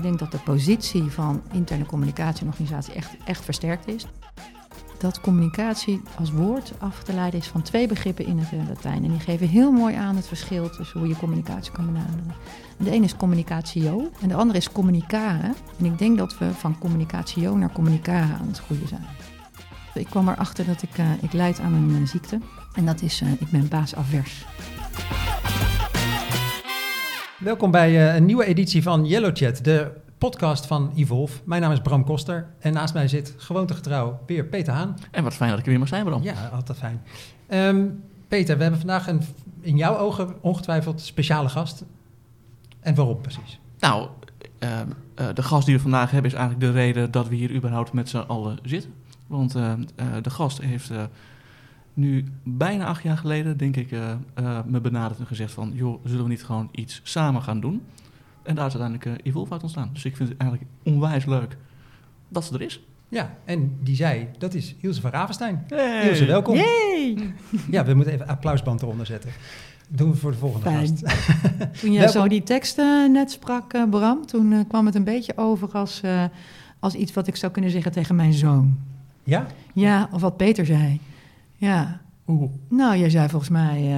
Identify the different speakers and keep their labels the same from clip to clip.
Speaker 1: ik denk dat de positie van interne communicatie een organisatie echt, echt versterkt is. Dat communicatie als woord af te leiden is van twee begrippen in het Latijn. En die geven heel mooi aan het verschil tussen hoe je communicatie kan benaderen. De ene is communicatio en de andere is communicare. En ik denk dat we van communicatio naar communicare aan het groeien zijn. Ik kwam erachter dat ik, uh, ik leid aan een, ziekte. En dat is, uh, ik ben baasafvers.
Speaker 2: Welkom bij uh, een nieuwe editie van Yellow Chat, de podcast van Evolve. Mijn naam is Bram Koster en naast mij zit gewoontegetrouw weer Peter Haan.
Speaker 3: En wat fijn dat ik er weer mag zijn, Bram.
Speaker 2: Ja, altijd fijn. Um, Peter, we hebben vandaag een in jouw ogen ongetwijfeld speciale gast. En waarom precies?
Speaker 3: Nou, uh, uh, de gast die we vandaag hebben is eigenlijk de reden dat we hier überhaupt met z'n allen zitten. Want uh, de gast heeft nu bijna acht jaar geleden, denk ik, me benaderd en gezegd van... joh, zullen we niet gewoon iets samen gaan doen? En daar is uiteindelijk Evolve uit ontstaan. Dus ik vind het eigenlijk onwijs leuk dat ze er is.
Speaker 2: Ja, en die zei, dat is Ilse van Ravenstein. Hey. Ilse, welkom.
Speaker 1: Yay.
Speaker 2: Ja, we moeten even een applausband eronder zetten doen we voor de volgende
Speaker 1: Fijn.
Speaker 2: gast.
Speaker 1: Toen jij zo die teksten net sprak, uh, Bram, toen uh, kwam het een beetje over als, uh, als iets wat ik zou kunnen zeggen tegen mijn zoon.
Speaker 2: Ja?
Speaker 1: Ja, of wat Peter zei. Ja.
Speaker 2: Oeh.
Speaker 1: Nou, jij zei volgens mij,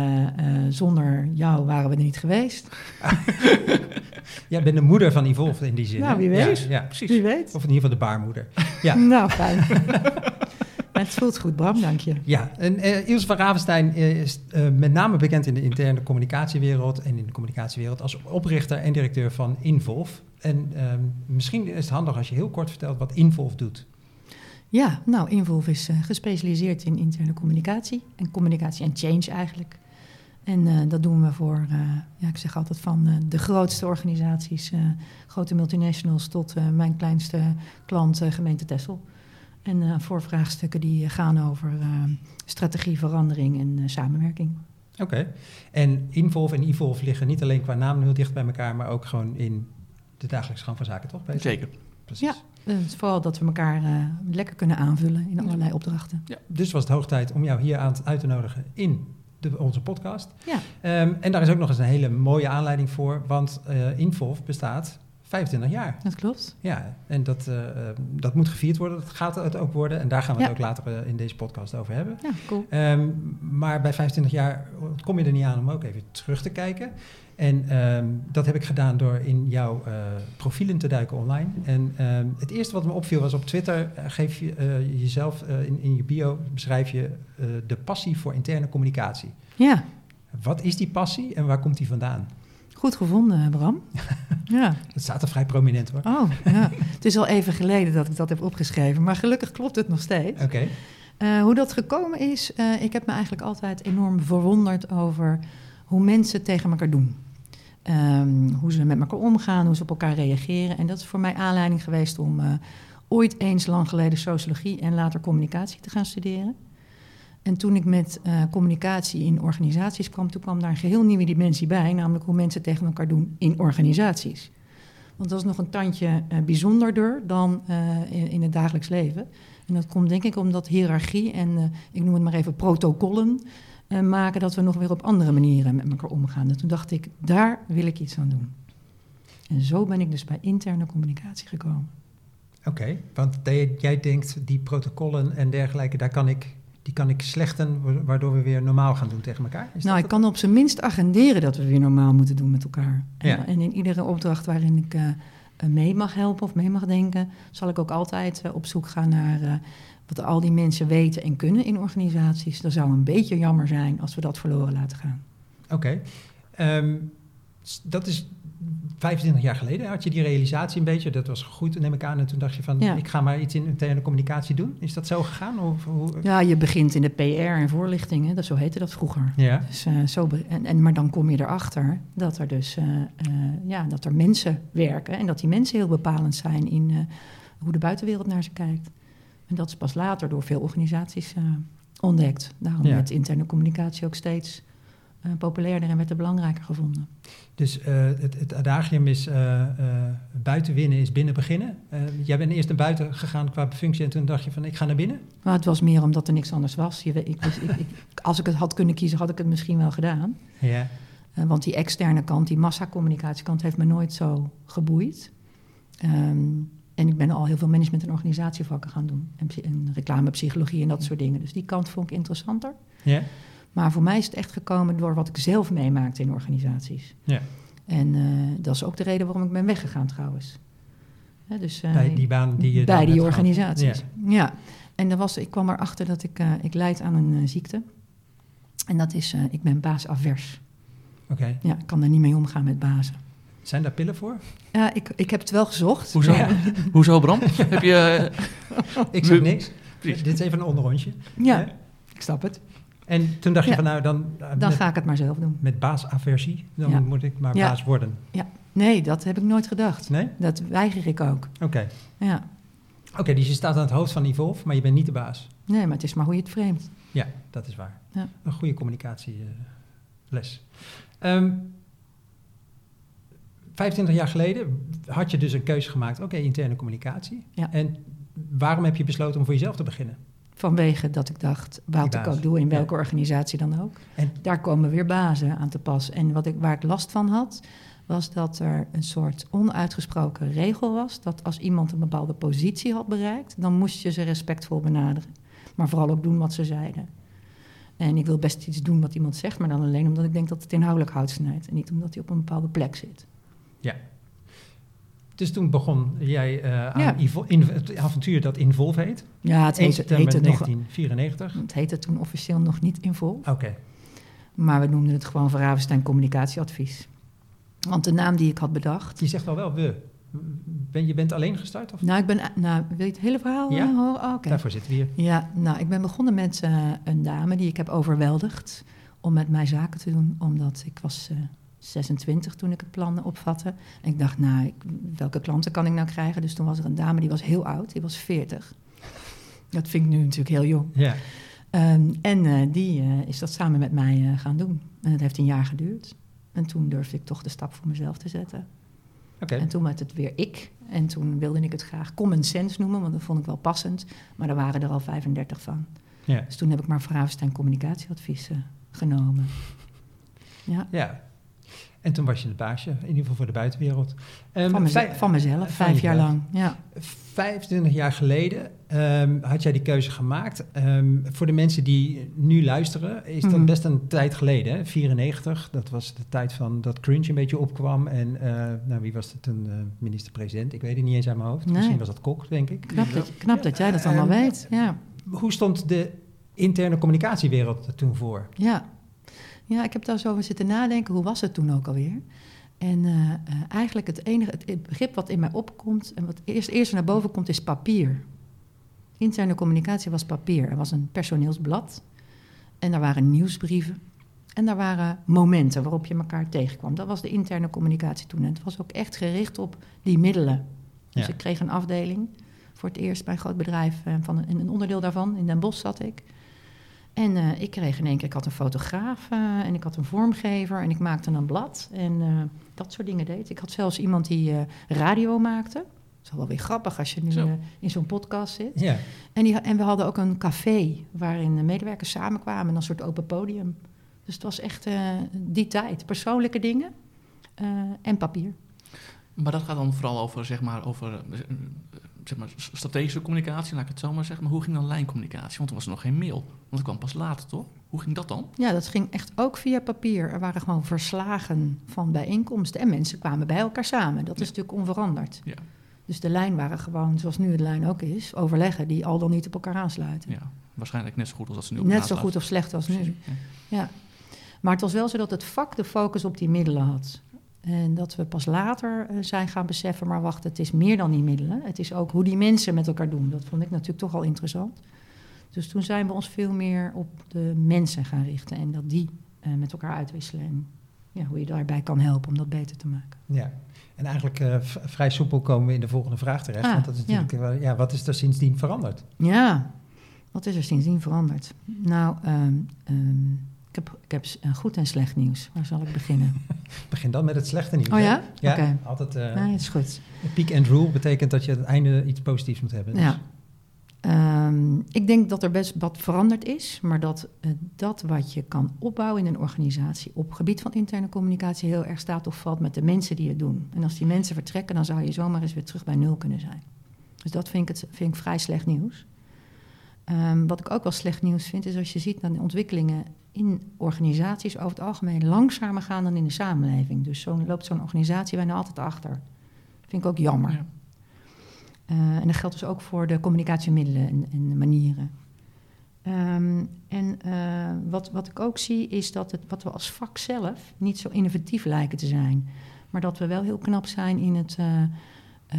Speaker 1: zonder jou waren we er niet geweest.
Speaker 2: jij bent de moeder van Evolve in die zin.
Speaker 1: Nou, wie weet.
Speaker 2: Ja, ja, precies.
Speaker 1: Wie weet.
Speaker 2: Of in ieder geval de baarmoeder. Ja.
Speaker 1: nou, fijn. Maar het voelt goed, Bram, dank je.
Speaker 2: Ja, en uh, Ilse van Ravenstein is met name bekend in de interne communicatiewereld en in de communicatiewereld als oprichter en directeur van Involve. En uh, misschien is het handig als je heel kort vertelt wat Involve doet.
Speaker 1: Ja, nou, Involve is uh, gespecialiseerd in interne communicatie en communicatie en change eigenlijk. En dat doen we voor, ja, ik zeg altijd van de grootste organisaties, grote multinationals, tot mijn kleinste klant, gemeente Tessel. En uh, voor vraagstukken die gaan over uh, strategie, verandering en uh, samenwerking.
Speaker 2: Oké. Okay. En Involve en Evolve liggen niet alleen qua naam heel dicht bij elkaar, maar ook gewoon in de dagelijkse gang van zaken, toch? Peter?
Speaker 3: Zeker.
Speaker 1: Precies. Ja, is vooral dat we elkaar lekker kunnen aanvullen in allerlei opdrachten.
Speaker 2: Ja. Dus was het hoog tijd om jou hier aan uit te nodigen in de, onze podcast.
Speaker 1: Ja.
Speaker 2: Um, en daar is ook nog eens een hele mooie aanleiding voor, want Involve bestaat 25 jaar.
Speaker 1: Dat klopt.
Speaker 2: Ja, en dat, uh, dat moet gevierd worden. Dat gaat het ook worden. En daar gaan we ja. het ook later uh, in deze podcast over hebben.
Speaker 1: Ja, cool.
Speaker 2: Um, maar bij 25 jaar kom je er niet aan om ook even terug te kijken. En um, dat heb ik gedaan door in jouw uh, profielen te duiken online. En um, het eerste wat me opviel was op Twitter geef je jezelf in, in je bio beschrijf je de passie voor interne communicatie.
Speaker 1: Ja.
Speaker 2: Wat is die passie en waar komt die vandaan?
Speaker 1: Goed gevonden, Bram. ja.
Speaker 2: Het staat er vrij prominent hoor.
Speaker 1: Oh, ja. het is al even geleden dat ik dat heb opgeschreven, maar gelukkig klopt het nog steeds.
Speaker 2: Oké. Okay.
Speaker 1: Hoe dat gekomen is, ik heb me eigenlijk altijd enorm verwonderd over hoe mensen tegen elkaar doen. Um, hoe ze met elkaar omgaan, hoe ze op elkaar reageren. En dat is voor mij aanleiding geweest om uh, ooit eens lang geleden sociologie en later communicatie te gaan studeren. En toen ik met uh, communicatie in organisaties kwam, toen kwam daar een geheel nieuwe dimensie bij, namelijk hoe mensen tegen elkaar doen in organisaties. Want dat is nog een tandje uh, bijzonderder dan in, in, het dagelijks leven. En dat komt denk ik omdat hiërarchie en ik noem het maar even protocollen maken dat we nog weer op andere manieren met elkaar omgaan. En toen dacht ik, daar wil ik iets aan doen. En zo ben ik dus bij interne communicatie gekomen.
Speaker 2: Oké, okay, want jij denkt die protocollen en dergelijke, daar kan ik die kan ik slechten, waardoor we weer normaal gaan doen tegen elkaar?
Speaker 1: Is nou, ik kan op zijn minst agenderen dat we weer normaal moeten doen met elkaar.
Speaker 2: Ja.
Speaker 1: En, en, in iedere opdracht waarin ik uh, mee mag helpen of mee mag denken, zal ik ook altijd uh, op zoek gaan naar uh, wat al die mensen weten en kunnen in organisaties. Dat zou een beetje jammer zijn als we dat verloren laten gaan.
Speaker 2: Oké. Okay. Um, dat is 25 jaar geleden had je die realisatie een beetje. Dat was goed, neem ik aan. En toen dacht je van, ja. ik ga maar iets in interne communicatie doen. Is dat zo gegaan? Of, hoe?
Speaker 1: Ja, je begint in de PR en voorlichting. Hè? Dat, zo heette dat vroeger.
Speaker 2: Ja.
Speaker 1: Dus, uh, zo en, en, maar dan kom je erachter dat er dus uh, uh, ja, dat er mensen werken. En dat die mensen heel bepalend zijn in hoe de buitenwereld naar ze kijkt. En dat is pas later door veel organisaties ontdekt. Daarom ja. werd interne communicatie ook steeds uh, populairder en werd er belangrijker gevonden.
Speaker 2: Dus uh, het, het, adagium is buiten winnen is binnen beginnen. jij bent eerst naar buiten gegaan qua functie en toen dacht je van ik ga naar binnen?
Speaker 1: Maar het was meer omdat er niks anders was. Je, ik, ik, ik, als ik het had kunnen kiezen had ik het misschien wel gedaan.
Speaker 2: Ja.
Speaker 1: want die externe kant, die massacommunicatiekant heeft me nooit zo geboeid. Ehm, en ik ben al heel veel management- en organisatievakken gaan doen. En, psy- en reclamepsychologie en dat soort dingen. Dus die kant vond ik interessanter.
Speaker 2: Ja?
Speaker 1: Maar voor mij is het echt gekomen door wat ik zelf meemaakte in organisaties.
Speaker 2: Ja.
Speaker 1: En eh, dat is ook de reden waarom ik ben weggegaan trouwens. Hè, dus, eh,
Speaker 2: Bij die baan die je
Speaker 1: bij
Speaker 2: dan
Speaker 1: die organisaties. Ja. En er was, ik kwam erachter dat ik, eh, ik leid aan een ziekte. En dat is, ik ben baasavers.
Speaker 2: Oké.
Speaker 1: Ja, ik kan daar niet mee omgaan met bazen.
Speaker 2: Zijn daar pillen voor?
Speaker 1: Ja, ik, ik heb het wel gezocht.
Speaker 3: Hoezo?
Speaker 2: Ja.
Speaker 3: Hoezo, Bram? Heb je...
Speaker 2: Ik zeg
Speaker 3: We-
Speaker 2: niks.
Speaker 3: Precies.
Speaker 2: Dit is even een onderrondje.
Speaker 1: Ja, ik snap het.
Speaker 2: En toen dacht je
Speaker 1: Ja.
Speaker 2: van nou, dan, uh,
Speaker 1: Dan
Speaker 2: met,
Speaker 1: ga ik het maar zelf doen.
Speaker 2: met baasaversie, dan
Speaker 1: Ja.
Speaker 2: moet ik maar
Speaker 1: Ja.
Speaker 2: baas worden.
Speaker 1: Nee, dat heb ik nooit gedacht.
Speaker 2: Nee?
Speaker 1: Dat weiger ik ook.
Speaker 2: Oké.
Speaker 1: Ja.
Speaker 2: Oké, dus je staat aan het hoofd van Evolve, maar je bent niet de baas.
Speaker 1: Nee, maar het is maar hoe je het framet.
Speaker 2: Ja, dat is waar.
Speaker 1: Ja.
Speaker 2: Een goede communicatieles. Ehm 25 jaar geleden had je dus een keuze gemaakt, oké, interne communicatie.
Speaker 1: Ja.
Speaker 2: En waarom heb je besloten om voor jezelf te beginnen?
Speaker 1: Vanwege dat ik dacht, wat ik ook doe, in
Speaker 2: Ja.
Speaker 1: welke organisatie dan ook.
Speaker 2: En-
Speaker 1: Daar komen weer bazen aan te pas. En wat ik, waar ik last van had, was dat er een soort onuitgesproken regel was... dat als iemand een bepaalde positie had bereikt... dan moest je ze respectvol benaderen. Maar vooral ook doen wat ze zeiden. En ik wil best iets doen wat iemand zegt... maar dan alleen omdat ik denk dat het inhoudelijk hout snijdt... en niet omdat hij op een bepaalde plek zit.
Speaker 2: Dus toen begon jij eh, aan
Speaker 1: Ja.
Speaker 2: In, het avontuur dat Involve heet.
Speaker 1: Ja, het
Speaker 2: 1
Speaker 1: heette, heette nog,
Speaker 2: 1994.
Speaker 1: het heette toen officieel nog niet Invol...
Speaker 2: Oké,
Speaker 1: maar we noemden het gewoon Verhavenstein Communicatieadvies. Want de naam die ik had bedacht...
Speaker 2: je zegt wel wel we. Ben, je bent alleen gestart? Of?
Speaker 1: Nou, ik ben, nou, wil je het hele verhaal
Speaker 2: Ja.
Speaker 1: eh, horen? Oh, Oké.
Speaker 2: Daarvoor zitten we hier.
Speaker 1: Ja, nou, ik ben begonnen met eh, een dame die ik heb overweldigd om met mij zaken te doen. Omdat ik was 26 toen ik het plan opvatte. En ik dacht, nou, ik, welke klanten kan ik nou krijgen? Dus toen was er een dame die was heel oud, die was 40. Dat vind ik nu natuurlijk heel jong.
Speaker 2: Ja.
Speaker 1: Ehm, en eh, die eh, is dat samen met mij eh, gaan doen. En dat heeft een jaar geduurd. En toen durfde ik toch de stap voor mezelf te zetten. En toen werd het weer ik. En toen wilde ik het graag common sense noemen, want dat vond ik wel passend. Maar er waren er al 35 van.
Speaker 2: Ja.
Speaker 1: Dus toen heb ik maar Verhavenstein communicatieadvies genomen. Ja,
Speaker 2: ja. En toen was je het baasje, in ieder geval voor de buitenwereld. Ehm,
Speaker 1: van, meze-
Speaker 2: vij-
Speaker 1: van mezelf, vijf jaar lang. Ja.
Speaker 2: 25 jaar geleden ehm, had jij die keuze gemaakt. Ehm, voor de mensen die nu luisteren, is dat
Speaker 1: Mhm.
Speaker 2: best een tijd geleden. Hè? 94, dat was de tijd van dat Crunch een beetje opkwam. En eh, nou, wie was het toen? eh, minister-president? Ik weet het niet eens uit mijn hoofd.
Speaker 1: Nee.
Speaker 2: Misschien was dat Kok, denk ik.
Speaker 1: Knap, dat, dat jij dat allemaal weet. Ja.
Speaker 2: Hoe stond de interne communicatiewereld er toen voor?
Speaker 1: Ja. Ja, ik heb daar zo over zitten nadenken. Hoe was het toen ook alweer? En eh, eh, eigenlijk het enige het, begrip wat in mij opkomt... en wat eerst, eerst naar boven komt, is papier. Interne communicatie was papier. Er was een personeelsblad. En daar waren nieuwsbrieven. En daar waren momenten waarop je elkaar tegenkwam. Dat was de interne communicatie toen. En het was ook echt gericht op die middelen. Dus
Speaker 2: Ja.
Speaker 1: ik kreeg een afdeling voor het eerst bij een groot bedrijf. eh, van een, een onderdeel daarvan, in Den Bosch zat ik. En eh, ik kreeg in één keer, ik had een fotograaf eh, en ik had een vormgever en ik maakte een blad. En eh, dat soort dingen deed. Ik had zelfs iemand die radio maakte. Dat is wel weer grappig als je nu
Speaker 3: Zo.
Speaker 1: in zo'n podcast zit.
Speaker 2: Ja,
Speaker 1: En, die, en we hadden ook een café waarin de medewerkers samenkwamen, een soort open podium. Dus het was echt die tijd. Persoonlijke dingen en papier.
Speaker 3: Maar dat gaat dan vooral over, zeg maar, over zeg maar, strategische communicatie, laat ik het zo maar zeggen. Maar hoe ging dan lijncommunicatie? Want er was nog geen mail. Want dat kwam pas later, toch? Hoe ging dat dan?
Speaker 1: Ja, dat ging echt ook via papier. Er waren gewoon verslagen van bijeenkomsten en mensen kwamen bij elkaar samen. Dat is natuurlijk onveranderd.
Speaker 3: Ja.
Speaker 1: Dus de lijn waren gewoon, zoals nu de lijn ook is, overleggen die al dan niet op elkaar aansluiten.
Speaker 3: Ja, waarschijnlijk net zo goed als dat ze nu op
Speaker 1: Net zo goed of slecht als nu.
Speaker 3: Ja.
Speaker 1: Maar het was wel zo dat het vak de focus op die middelen had. En dat we pas later eh, zijn gaan beseffen, maar wacht, het is meer dan die middelen. Het is ook hoe die mensen met elkaar doen. Dat vond ik natuurlijk toch al interessant. Dus toen zijn we ons veel meer op de mensen gaan richten en dat die eh, met elkaar uitwisselen. En ja, hoe je daarbij kan helpen om dat beter te maken.
Speaker 2: ja. En eigenlijk eh, vrij soepel komen we in de volgende vraag terecht.
Speaker 1: Ah,
Speaker 2: want dat is natuurlijk, ja, wat is er sindsdien veranderd?
Speaker 1: Ja, wat is er sindsdien veranderd? Nou, ehm, ehm, ik heb, ik heb goed en slecht nieuws. Waar zal ik beginnen?
Speaker 2: Begin dan met het slechte nieuws.
Speaker 1: Oh
Speaker 2: hè?
Speaker 1: ja?
Speaker 2: Ja,
Speaker 1: Oké.
Speaker 2: altijd...
Speaker 1: Nee, het is goed.
Speaker 2: peak and rule betekent dat je aan het einde iets positiefs moet hebben. Dus-
Speaker 1: Ja. Ehm, ik denk dat er best wat veranderd is, maar dat eh, dat wat je kan opbouwen in een organisatie op gebied van interne communicatie heel erg staat of valt met de mensen die het doen. En als die mensen vertrekken, dan zou je zomaar eens weer terug bij nul kunnen zijn. Dus dat vind ik, het, vind ik vrij slecht nieuws. Ehm, wat ik ook wel slecht nieuws vind, is als je ziet dat de ontwikkelingen in organisaties over het algemeen langzamer gaan dan in de samenleving. Dus zo loopt zo'n organisatie bijna altijd achter. Vind ik ook jammer.
Speaker 3: Ja.
Speaker 1: Uh, en dat geldt dus ook voor de communicatiemiddelen en, en de manieren. Um, en uh, wat, wat ik ook zie is dat het, wat we als vak zelf niet zo innovatief lijken te zijn. Maar dat we wel heel knap zijn in het uh,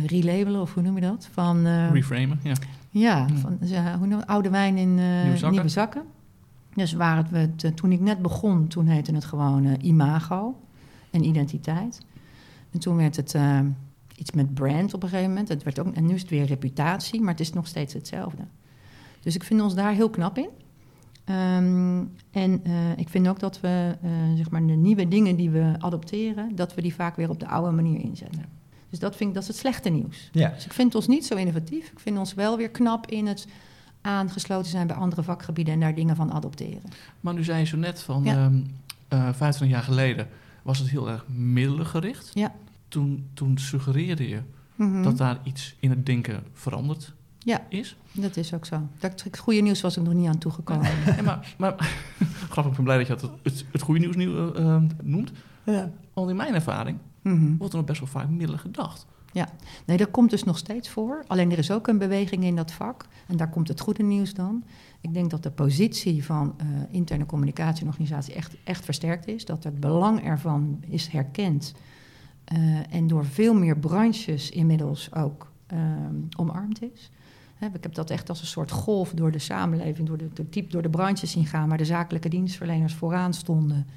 Speaker 1: relabelen, of hoe noem je dat? Van,
Speaker 3: Reframen, ja.
Speaker 1: Ja, van, hoe noem, oude wijn in nieuwe zakken. nieuwe, zakken. Dus waar het, toen ik net begon, toen heette het gewoon imago en identiteit. En toen werd het iets met brand op een gegeven moment. Het werd ook, en nu is het weer reputatie, maar het is nog steeds hetzelfde. Dus ik vind ons daar heel knap in. Um, en uh, ik vind ook dat we uh, zeg maar de nieuwe dingen die we adopteren, dat we die vaak weer op de oude manier inzetten. Ja. Dus dat vind ik, dat is het slechte nieuws.
Speaker 2: Ja.
Speaker 1: Dus ik vind ons niet zo innovatief. Ik vind ons wel weer knap in het aangesloten zijn bij andere vakgebieden en daar dingen van adopteren.
Speaker 3: Maar nu zei je zo net van ja. um, uh, 25 jaar geleden was het heel erg middelengericht.
Speaker 1: Ja
Speaker 3: toen, toen suggereerde je mm -hmm. dat daar iets in het denken veranderd
Speaker 1: ja,
Speaker 3: is.
Speaker 1: dat is ook zo. Dat, het goede nieuws was ik nog niet aan toegekomen.
Speaker 3: ja, maar, maar grappig, ik ben blij dat je het, het, het goede nieuws nu uh, noemt.
Speaker 1: Ja.
Speaker 3: Want in mijn ervaring mm -hmm. wordt er nog best wel vaak middelen gedacht.
Speaker 1: Ja, nee, dat komt dus nog steeds voor. Alleen er is ook een beweging in dat vak. En daar komt het goede nieuws dan. Ik denk dat de positie van uh, interne communicatieorganisatie echt, echt versterkt is. Dat het belang ervan is herkend. Uh, en door veel meer branches inmiddels ook uh, omarmd is. He, ik heb dat echt als een soort golf door de samenleving, door de, door, diep door de branches zien gaan, waar de zakelijke dienstverleners vooraan stonden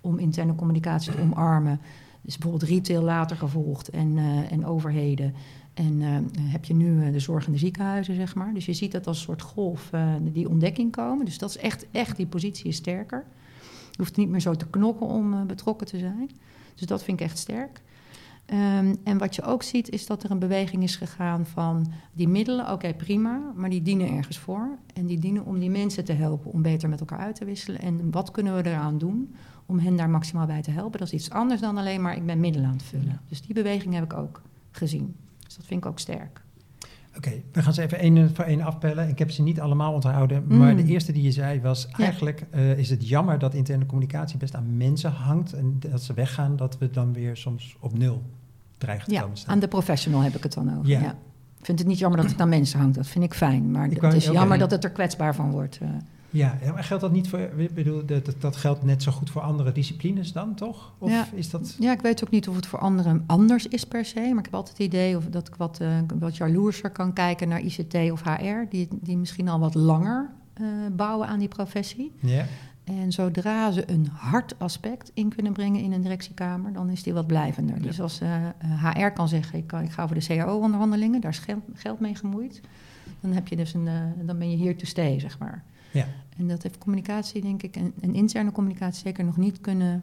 Speaker 1: om interne communicatie te omarmen. Dus bijvoorbeeld retail later gevolgd en, uh, en overheden. En heb je nu in de ziekenhuizen, zeg maar. Dus je ziet dat als een soort golf die ontdekking komen. Dus dat is echt, echt die positie is sterker. Je hoeft niet meer zo te knokken om betrokken te zijn. Dus dat vind ik echt sterk. Um, en wat je ook ziet, is dat er een beweging is gegaan van die middelen, oké prima, maar die dienen ergens voor. En die dienen om die mensen te helpen om beter met elkaar uit te wisselen. En wat kunnen we eraan doen om hen daar maximaal bij te helpen? Dat is iets anders dan alleen maar ik ben middelen aan het vullen. Ja. Dus die beweging heb ik ook gezien. Dus dat vind ik ook sterk.
Speaker 2: Oké, okay, we gaan ze even één voor één afpellen. Ik heb ze niet allemaal onthouden, mm. maar de eerste die je zei was... Ja. eigenlijk uh, is het jammer dat interne communicatie best aan mensen hangt... en dat ze weggaan, dat we dan weer soms op nul dreigen te
Speaker 1: ja,
Speaker 2: komen staan.
Speaker 1: aan de professional heb ik het dan over,
Speaker 2: Ja.
Speaker 1: ja. Ik vind het niet jammer dat het aan mensen hangt, dat vind ik fijn. Maar
Speaker 2: Ik
Speaker 1: het is jammer dat het er kwetsbaar van wordt. eh.
Speaker 2: Ja, maar geldt dat niet voor... Ik bedoel, dat, dat- geldt net zo goed voor andere disciplines dan, toch? Of
Speaker 1: Ja.
Speaker 2: is dat...
Speaker 1: Ja, ik weet ook niet of het voor anderen anders is per se. Maar ik heb altijd het idee of dat ik wat, eh, wat jaloerser kan kijken naar ICT of HR. Die, die misschien al wat langer eh, bouwen aan die professie.
Speaker 2: Ja,
Speaker 1: En zodra ze een hard aspect in kunnen brengen in een directiekamer, dan is die wat blijvender.
Speaker 3: Ja.
Speaker 1: Dus als eh, eh, HR kan zeggen, ik, kan, ik ga voor de CAO-onderhandelingen, daar is geld, mee gemoeid. Dan, heb je dus een, dan ben je here to stay, zeg maar.
Speaker 2: Ja.
Speaker 1: En dat heeft communicatie, denk ik, en, en interne communicatie zeker nog niet kunnen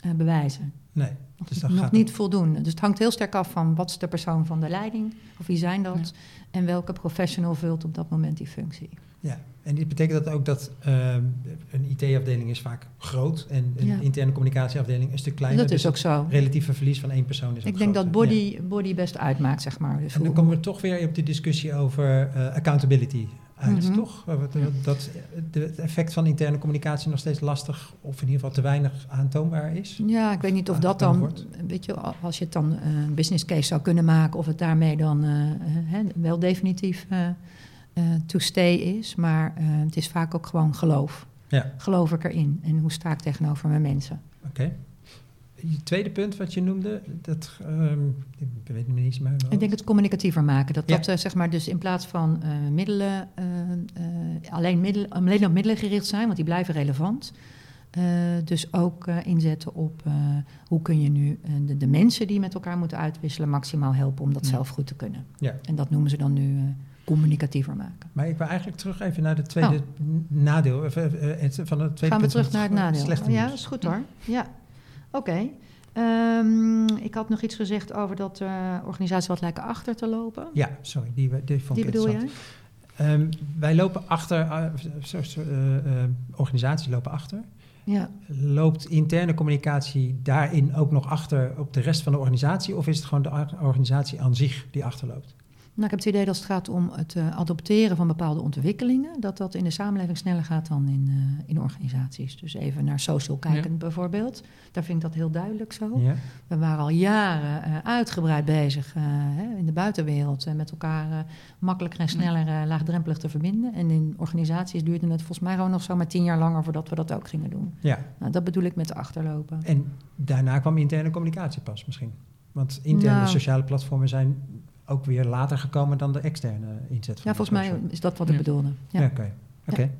Speaker 1: eh, bewijzen.
Speaker 2: Nee.
Speaker 1: Nog,
Speaker 2: Dus dat
Speaker 1: nog
Speaker 2: gaat
Speaker 1: niet voldoende. Dus het hangt heel sterk af van wat is de persoon van de leiding, of wie zijn dat,
Speaker 3: Ja.
Speaker 1: en welke professional vult op dat moment die functie.
Speaker 2: Ja, en dit betekent dat ook dat ehm, een IT-afdeling is vaak groot en een
Speaker 1: Ja.
Speaker 2: interne communicatieafdeling een stuk kleiner.
Speaker 1: dat is
Speaker 2: dus
Speaker 1: ook zo.
Speaker 2: het relatieve verlies van één persoon is ook
Speaker 1: Ik denk dat body, body best uitmaakt, zeg maar. Dus.
Speaker 2: En dan
Speaker 1: hoe-
Speaker 2: komen we toch weer op die discussie over eh, accountability uit,
Speaker 1: Mhm.
Speaker 2: toch? Eh, Dat de- het effect van interne communicatie nog steeds lastig of in ieder geval te weinig aantoonbaar is.
Speaker 1: Ja, ik weet niet of dat
Speaker 2: dan wordt.
Speaker 1: weet je, als je het dan eh, een business case zou kunnen maken, of het daarmee dan eh, eh, hè, wel definitief eh, eh, to stay is. Maar eh, het is vaak ook gewoon geloof.
Speaker 2: Ja,
Speaker 1: Geloof ik erin en hoe sta ik tegenover mijn mensen?
Speaker 2: oké. Je tweede punt wat je noemde, dat ehm, ik weet niet meer.
Speaker 1: Ik denk het communicatiever maken. Dat dat eh, zeg maar dus in plaats van eh, middelen, eh, alleen, middelen, alleen op middelen gericht zijn, want die blijven relevant. Dus ook inzetten op hoe kun je nu de, de mensen die met elkaar moeten uitwisselen maximaal helpen om dat
Speaker 2: Ja.
Speaker 1: zelf goed te kunnen.
Speaker 2: Ja.
Speaker 1: En dat noemen ze dan nu communicatiever maken.
Speaker 2: Maar ik wil eigenlijk terug even naar tweede
Speaker 1: Oh.
Speaker 2: n- nadeel eh, eh, het- van het tweede
Speaker 1: Gaan we terug naar het nadeel?
Speaker 2: slechte
Speaker 1: ja, dat is goed hoor. Ja, oké. Ehm, ik had nog iets gezegd over dat eh organisaties wat lijken achter te lopen.
Speaker 2: Ja, sorry, die, die vond
Speaker 1: Die
Speaker 2: ik
Speaker 1: bedoel jij?
Speaker 2: interessant. Ehm, wij lopen achter, uh, uh, organisaties lopen achter.
Speaker 1: Ja.
Speaker 2: Loopt interne communicatie daarin ook nog achter op de rest van de organisatie? Of is het gewoon de organisatie aan zich die achterloopt?
Speaker 1: Nou, ik heb het idee dat het gaat om het uh, adopteren van bepaalde ontwikkelingen, dat dat in de samenleving sneller gaat dan in, uh, in organisaties. Dus even naar social kijkend ja. bijvoorbeeld. Daar vind ik dat heel duidelijk zo.
Speaker 2: Ja.
Speaker 1: We waren al jaren uh, uitgebreid bezig hè, in de buitenwereld met elkaar makkelijker en sneller laagdrempelig te verbinden. En in organisaties duurde het volgens mij gewoon nog zo maar tien jaar langer voordat we dat ook gingen doen.
Speaker 2: Ja.
Speaker 1: Nou, dat bedoel ik met de achterlopen.
Speaker 2: En daarna kwam interne communicatie pas misschien. Want interne
Speaker 1: Nou.
Speaker 2: sociale platformen zijn ook weer later gekomen dan de externe inzet. Van
Speaker 1: Ja, volgens mij is dat wat ik
Speaker 3: Ja.
Speaker 1: bedoelde.
Speaker 2: Ja,
Speaker 1: Ja.
Speaker 2: oké. oké.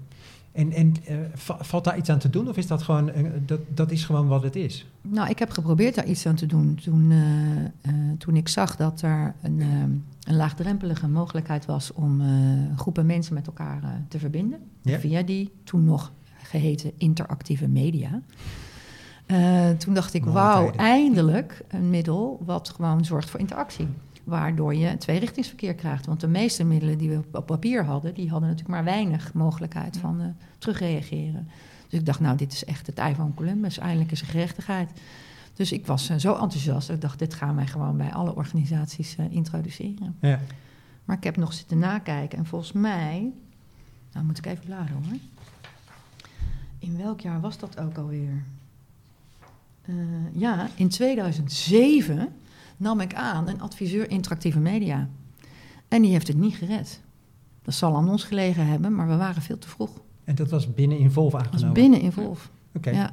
Speaker 2: En, en eh, va- valt daar iets aan te doen of is dat gewoon, eh, dat, dat is gewoon wat het is?
Speaker 1: Nou, ik heb geprobeerd daar iets aan te doen toen, eh, eh, toen ik zag dat er een, een laagdrempelige mogelijkheid was om eh, groepen mensen met elkaar eh, te verbinden.
Speaker 2: Ja.
Speaker 1: Via die toen nog geheten interactieve media. Eh, toen dacht ik, wauw, eindelijk een middel wat gewoon zorgt voor interactie. Waardoor je tweerichtingsverkeer krijgt. Want de meeste middelen die we op papier hadden, die hadden natuurlijk maar weinig mogelijkheid van eh, terugreageren. Dus ik dacht, nou, dit is echt het ei van Columbus. Eindelijk is er gerechtigheid. Dus ik was eh, zo enthousiast. dat Ik dacht, dit gaan wij gewoon bij alle organisaties introduceren.
Speaker 2: Ja.
Speaker 1: Maar ik heb nog zitten nakijken. En volgens mij... Nou, moet ik even bladeren hoor. In welk jaar was dat ook alweer? Eh, ja, in 2007 nam ik aan een adviseur interactieve media. En die heeft het niet gered. Dat zal aan ons gelegen hebben, maar we waren veel te vroeg.
Speaker 2: En dat was binnen Involve
Speaker 1: Dat was
Speaker 2: aangenomen?
Speaker 1: binnen Involve.
Speaker 2: Oké.
Speaker 1: Ja.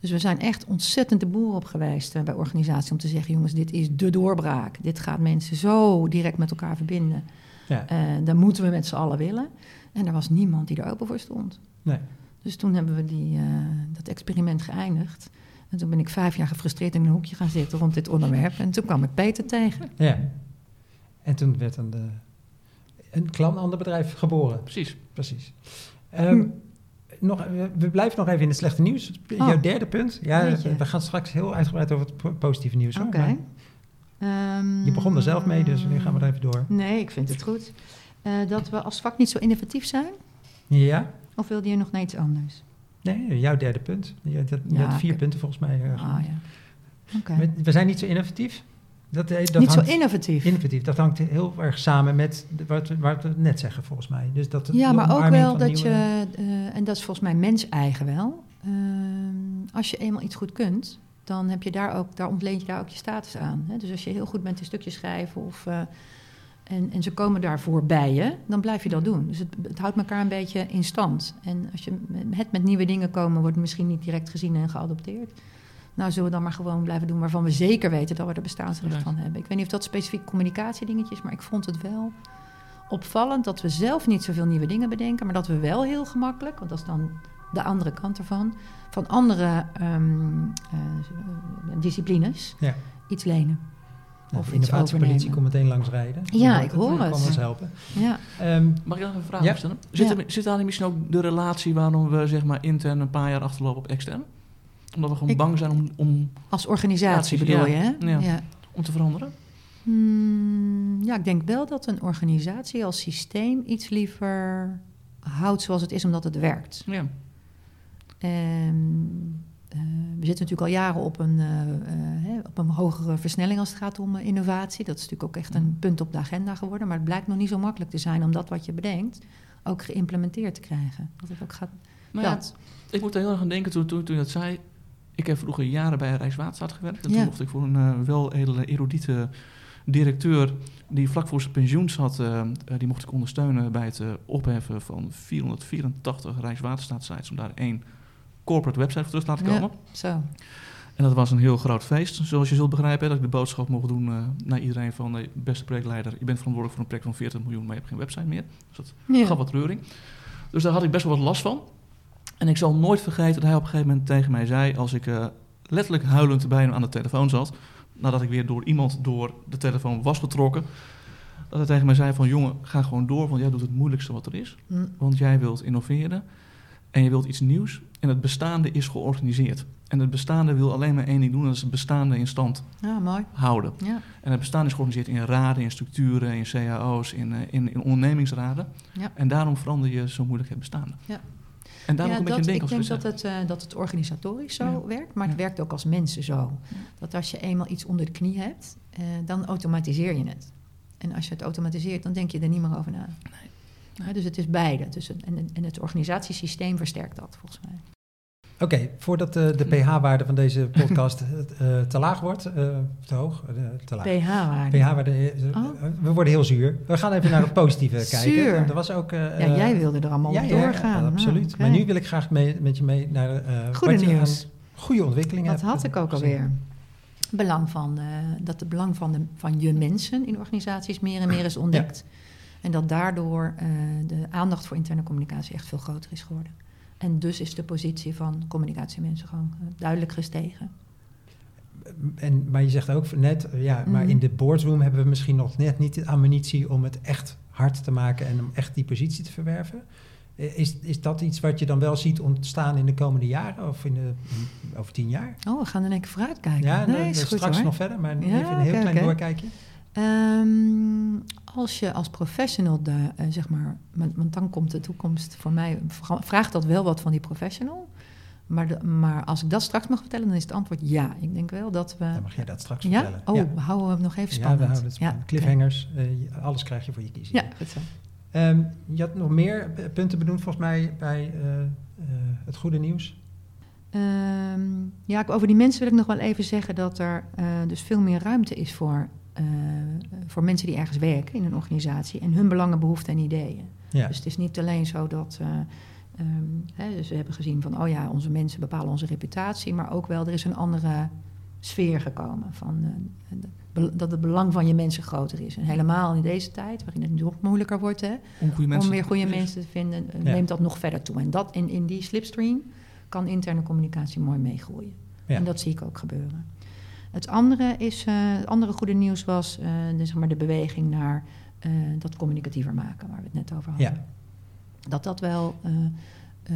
Speaker 1: Dus we zijn echt ontzettend de boer op geweest eh, bij organisaties om te zeggen: jongens, dit is de doorbraak. Dit gaat mensen zo direct met elkaar verbinden.
Speaker 2: Ja.
Speaker 1: Eh dat moeten we met z'n allen willen. En er was niemand die er open voor stond.
Speaker 2: Nee.
Speaker 1: Dus toen hebben we die, dat experiment geëindigd. En toen ben ik vijf jaar gefrustreerd in een hoekje gaan zitten rond dit onderwerp. En toen kwam ik Peter tegen.
Speaker 2: Ja. En toen werd een, de, een klant ander bedrijf geboren.
Speaker 3: Precies.
Speaker 2: Precies. Ehm,
Speaker 1: Hm.
Speaker 2: nog, we- blijven nog even in het slechte nieuws.
Speaker 1: Oh.
Speaker 2: Jouw derde punt. Ja,
Speaker 1: Jeetje.
Speaker 2: we gaan straks heel uitgebreid over het po- positieve nieuws.
Speaker 1: Oké. Ehm,
Speaker 2: Je begon er zelf mee, dus nu gaan we er even door.
Speaker 1: Nee, ik vind het goed. Eh, dat we als vak niet zo innovatief zijn?
Speaker 2: Ja?
Speaker 1: Of wilde je nog naar iets anders?
Speaker 2: Nee, jouw derde punt. Je, dat, je
Speaker 1: Ja,
Speaker 2: had vier punten volgens mij. eh,
Speaker 1: Ah ja. Oké.
Speaker 2: we, zijn niet zo innovatief. Dat, eh, dat
Speaker 1: Niet zo innovatief.
Speaker 2: innovatief. Dat hangt heel erg samen met wat, we- wat we net zeggen, volgens mij. Dus dat
Speaker 1: Ja, maar ook wel dat
Speaker 2: nieuwe-
Speaker 1: je, eh, en dat is volgens mij mens-eigen wel. Ehm, als je eenmaal iets goed kunt, dan heb je daar ook, daar ontleent je daar ook je status aan. Hè? Dus als je heel goed bent in stukjes schrijven of, en, en ze komen daarvoor bij je, dan blijf je dat doen. Dus het, het houdt elkaar een beetje in stand. En als je het met nieuwe dingen komen, wordt het misschien niet direct gezien en geadopteerd. Nou, zullen we dan maar gewoon blijven doen waarvan we zeker weten dat we er bestaansrecht van hebben. Ik weet niet of dat specifiek communicatiedingetje is, maar ik vond het wel opvallend dat we zelf niet zoveel nieuwe dingen bedenken, maar dat we wel heel gemakkelijk, want dat is dan de andere kant ervan, van andere ehm, eh, disciplines
Speaker 2: Ja.
Speaker 1: iets lenen.
Speaker 2: Nou,
Speaker 1: of
Speaker 2: innovatiepolitie komt meteen langs rijden.
Speaker 1: Ja,
Speaker 2: Dat-
Speaker 1: ik
Speaker 2: dat
Speaker 1: hoor
Speaker 2: kan
Speaker 1: het.
Speaker 2: ons helpen.
Speaker 1: Ja,
Speaker 2: Ehm,
Speaker 3: Mag ik nog een vraag
Speaker 2: Ja.
Speaker 3: stellen? Zit,
Speaker 1: Ja.
Speaker 3: er, zit daar misschien ook de relatie waarom we zeg maar, intern een paar jaar achterlopen op extern? Omdat we gewoon
Speaker 1: Ik-
Speaker 3: bang zijn om, om,
Speaker 1: als organisatie bedoel
Speaker 3: ja.
Speaker 1: je, hè?
Speaker 3: Ja. om te veranderen?
Speaker 1: Hmm, ja, ik denk wel dat een organisatie als systeem iets liever houdt zoals het is, omdat het werkt.
Speaker 3: Ja.
Speaker 1: Eh, we zitten natuurlijk al jaren op een, eh, eh, op een hogere versnelling als het gaat om eh, innovatie. Dat is natuurlijk ook echt een punt op de agenda geworden. Maar het blijkt nog niet zo makkelijk te zijn om dat wat je bedenkt ook geïmplementeerd te krijgen. Dat het ook gaat.
Speaker 3: Ja, ik moet er heel erg aan denken toen, toen, toen je dat zei. Ik heb vroeger jaren bij Rijkswaterstaat gewerkt. En
Speaker 1: Ja.
Speaker 3: toen mocht ik voor een eh, wel edele, erudite directeur... die vlak voor zijn pensioen zat... eh, eh, die mocht ik ondersteunen bij het eh, opheffen van 484 Rijkswaterstaat-sites... om daar één corporate website voor terug te laten
Speaker 1: Ja.
Speaker 3: komen.
Speaker 1: Zo.
Speaker 3: En dat was een heel groot feest, zoals je zult begrijpen. Dat ik de boodschap mocht doen eh, naar iedereen van... nee, beste projectleider, je bent verantwoordelijk voor een project van 40 miljoen... maar je hebt geen website meer. Dus dat
Speaker 1: Ja.
Speaker 3: gaf wat reuring. Dus daar had ik best wel wat last van. En ik zal nooit vergeten dat hij op een gegeven moment tegen mij zei... als ik eh, letterlijk huilend bij hem aan de telefoon zat... nadat ik weer door iemand door de telefoon was getrokken... dat hij tegen mij zei van... jongen, ga gewoon door, want jij doet het moeilijkste wat er is.
Speaker 1: Hm.
Speaker 3: Want jij wilt innoveren en je wilt iets nieuws... en het bestaande is georganiseerd. En het bestaande wil alleen maar één ding doen, dat is het bestaande in stand
Speaker 1: Ja, mooi.
Speaker 3: houden.
Speaker 1: Ja.
Speaker 3: En het bestaan is georganiseerd in raden, in structuren, in cao's, in, eh, in, in ondernemingsraden.
Speaker 1: Ja.
Speaker 3: En daarom verander je zo moeilijk het bestaande.
Speaker 1: Ja.
Speaker 3: En daarom
Speaker 1: ja,
Speaker 3: ook een beetje
Speaker 1: dat, ik denk dat het, eh, dat het organisatorisch zo
Speaker 3: Ja.
Speaker 1: werkt, maar het
Speaker 3: Ja.
Speaker 1: werkt ook als mensen zo. Dat als je eenmaal iets onder de knie hebt, eh, dan automatiseer je het. En als je het automatiseert, dan denk je er niet meer over na. Ja, dus het is beide. Dus en, en het organisatiesysteem versterkt dat, volgens mij.
Speaker 2: Oké, voordat eh, de pH-waarde van deze podcast eh, te laag wordt, eh, te hoog, eh, te laag.
Speaker 1: pH-waarde.
Speaker 2: pH-waarde, eh,
Speaker 1: Oh.
Speaker 2: we worden heel zuur. We gaan even naar het positieve kijken.
Speaker 1: Zuur.
Speaker 2: Er was ook, eh,
Speaker 1: Ja, jij wilde er allemaal
Speaker 2: ja,
Speaker 1: doorgaan.
Speaker 2: Ja, absoluut.
Speaker 1: Nou, oké.
Speaker 2: Maar nu wil ik graag mee, met je mee naar eh
Speaker 1: Goede nieuws.
Speaker 2: goede ontwikkelingen
Speaker 1: Dat had ik ook alweer. Belang van, eh, dat het belang van, de, van je mensen in organisaties meer en meer is ontdekt. En dat daardoor eh, de aandacht voor interne communicatie echt veel groter is geworden. En dus is de positie van communicatiemensen gewoon eh, duidelijk gestegen.
Speaker 2: En, maar je zegt ook net, eh, ja, maar
Speaker 1: Mhm.
Speaker 2: in de boardroom hebben we misschien nog net niet de ammunitie om het echt hard te maken en om echt die positie te verwerven. Is, is dat iets wat je dan wel ziet ontstaan in de komende jaren of in de, in- over tien jaar?
Speaker 1: Oh, we gaan er lekker vooruit kijken.
Speaker 2: Ja,
Speaker 1: nee, is
Speaker 2: straks nog verder, maar
Speaker 1: Ja,
Speaker 2: even een heel klein doorkijkje.
Speaker 1: Ehm, als je als professional, de, eh, zeg maar, want, dan komt de toekomst voor mij, vra- vraagt dat wel wat van die professional. Maar, de, maar als ik dat straks mag vertellen, dan is het antwoord ja. Ik denk wel dat we.
Speaker 2: Dan mag jij dat straks
Speaker 1: ja?
Speaker 2: vertellen.
Speaker 1: Oh,
Speaker 2: ja.
Speaker 1: we houden hem nog even
Speaker 2: Ja,
Speaker 1: spannend.
Speaker 2: we houden het spannend. Cliffhangers, eh, alles krijg je voor je kiezen.
Speaker 1: Ja, goed zo.
Speaker 2: Ehm, je had nog meer punten benoemd volgens mij bij eh, het goede nieuws.
Speaker 1: Ehm, ja, over die mensen wil ik nog wel even zeggen dat er dus veel meer ruimte is voor, eh, voor mensen die ergens werken in een organisatie en hun belangen, behoeften en ideeën.
Speaker 2: Ja,
Speaker 1: Dus het is niet alleen zo dat. eh, ehm, hè, we hebben gezien van, oh ja, onze mensen bepalen onze reputatie, maar ook wel, er is een andere sfeer gekomen. Van, eh, dat het belang van je mensen groter is. En helemaal in deze tijd, waarin het nog moeilijker wordt hè,
Speaker 3: Om goede mensen
Speaker 1: om weer goede mensen te vinden,
Speaker 2: Ja.
Speaker 1: neemt dat nog verder toe. En dat in, in die slipstream kan interne communicatie mooi meegroeien.
Speaker 2: Ja.
Speaker 1: En dat zie ik ook gebeuren. Het andere, is, eh, het andere goede nieuws was eh, de, zeg maar de beweging naar eh, dat communicatiever maken, waar we het net over hadden.
Speaker 2: Ja.
Speaker 1: Dat dat wel.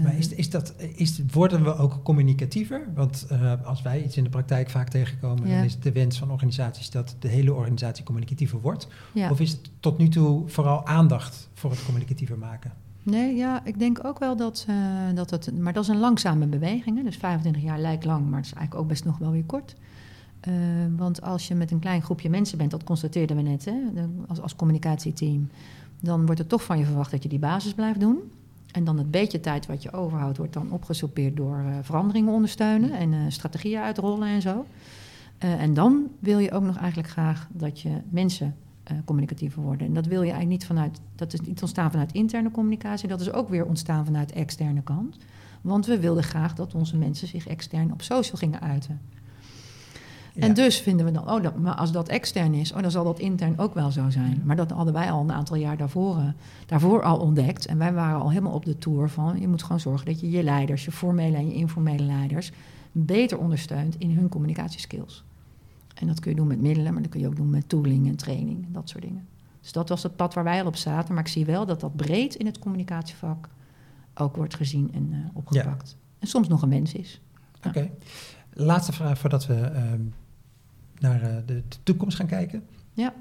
Speaker 2: maar is, is dat, is, worden we ook communicatiever? Want als wij iets in de praktijk vaak tegenkomen,
Speaker 1: Ja.
Speaker 2: dan is het de wens van organisaties dat de hele organisatie communicatiever wordt.
Speaker 1: ja.
Speaker 2: Of is het tot nu toe vooral aandacht voor het communicatiever maken?
Speaker 1: Nee, ja, ik denk ook wel dat, dat het. Maar dat is een langzame beweging. Hè? Dus 25 jaar lijkt lang, maar het is eigenlijk ook best nog wel weer kort. Eh, want als je met een klein groepje mensen bent, dat constateerden we net, hè, als, als communicatieteam, dan wordt er toch van je verwacht dat je die basis blijft doen. En dan het beetje tijd wat je overhoudt, wordt dan opgesoupeerd door eh, veranderingen ondersteunen en eh, strategieën uitrollen en zo. En dan wil je ook nog eigenlijk graag dat je mensen communicatiever worden. En dat wil je eigenlijk niet vanuit, dat is niet ontstaan vanuit interne communicatie, dat is ook weer ontstaan vanuit externe kant. Want we wilden graag dat onze mensen zich extern op social gingen uiten.
Speaker 2: Ja.
Speaker 1: En dus vinden we dan, oh, dat, maar als dat extern is, oh, dan zal dat intern ook wel zo zijn. Maar dat hadden wij al een aantal jaar daarvoor, daarvoor al ontdekt. En wij waren al helemaal op de tour van, je moet gewoon zorgen dat je je leiders, je formele en je informele leiders, beter ondersteunt in hun communicatieskills. En dat kun je doen met middelen, maar dat kun je ook doen met tooling en training en dat soort dingen. Dus dat was het pad waar wij al op zaten. Maar ik zie wel dat dat breed in het communicatievak ook wordt gezien en eh, opgepakt. En soms nog een wens is.
Speaker 2: Oké. Laatste vraag voordat we ehm, naar eh, de, de toekomst gaan kijken.
Speaker 1: Ja.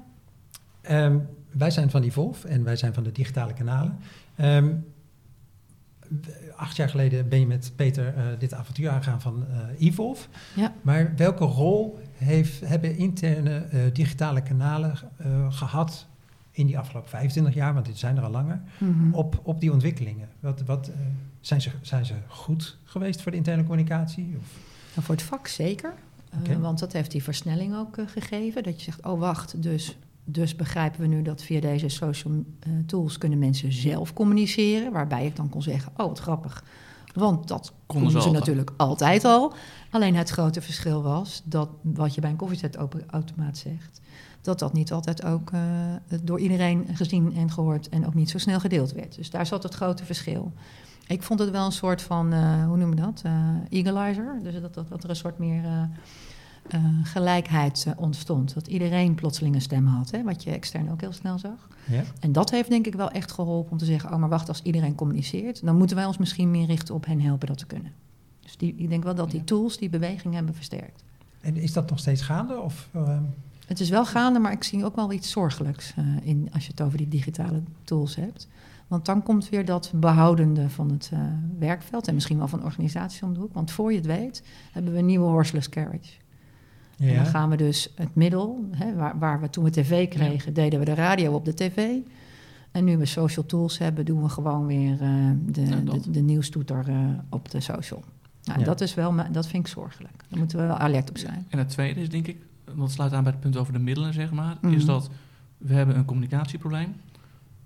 Speaker 2: Ehm, wij zijn van Evolve en wij zijn van de digitale kanalen. Ehm, acht jaar geleden ben je met Peter eh, dit avontuur aangegaan van eh Evolve.
Speaker 1: Ja.
Speaker 2: Maar welke rol heeft, hebben interne digitale kanalen eh, gehad in die afgelopen 25 jaar, want dit zijn er al langer,
Speaker 1: Mhm.
Speaker 2: op, op die ontwikkelingen? Wat, wat, zijn, ze, zijn ze goed geweest voor de interne communicatie? Of?
Speaker 1: Nou, voor het vak zeker. Eh, want dat heeft die versnelling ook eh, gegeven. Dat je zegt, oh wacht, dus, dus begrijpen we nu dat via deze social eh, tools kunnen mensen zelf communiceren. Waarbij ik dan kon zeggen, oh wat grappig. Want dat konden ze,
Speaker 3: ze altijd.
Speaker 1: natuurlijk altijd al. Alleen het grote verschil was dat wat je bij een koffiezetautomaat zegt, dat dat niet altijd ook door iedereen gezien en gehoord en ook niet zo snel gedeeld werd. Dus daar zat het grote verschil. Ik vond het wel een soort van, eh, hoe noem je dat? Equalizer. Dus dat, dat, dat er een soort meer eh, gelijkheid ontstond. Dat iedereen plotseling een stem had, hè, wat je extern ook heel snel zag.
Speaker 2: Ja?
Speaker 1: En dat heeft denk ik wel echt geholpen om te zeggen: oh, maar wacht, als iedereen communiceert, dan moeten wij ons misschien meer richten op hen helpen dat te kunnen. Dus die, ik denk wel dat die tools die beweging hebben versterkt.
Speaker 2: En is dat nog steeds gaande? Of, ehm,
Speaker 1: Het is wel gaande, maar ik zie ook wel iets zorgelijks in als je het over die digitale tools hebt. Want dan komt weer dat behoudende van het eh, werkveld en misschien wel van organisaties om de hoek. Want voor je het weet, hebben we een nieuwe horseless carriage. En
Speaker 2: ja.
Speaker 1: dan gaan we dus het middel, hè, waar, waar we toen we tv kregen, deden we de radio op de tv. En nu we social tools hebben, doen we gewoon weer eh, de,
Speaker 3: Ja, dat.
Speaker 1: de, de nieuwstoeter eh, op de social. Nou,
Speaker 2: Ja.
Speaker 1: dat, is wel, dat vind ik zorgelijk. Daar moeten we wel alert op zijn.
Speaker 3: En het tweede is denk ik, want het sluit aan bij het punt over de middelen, zeg maar,
Speaker 1: Mhm.
Speaker 3: is dat we hebben een communicatieprobleem.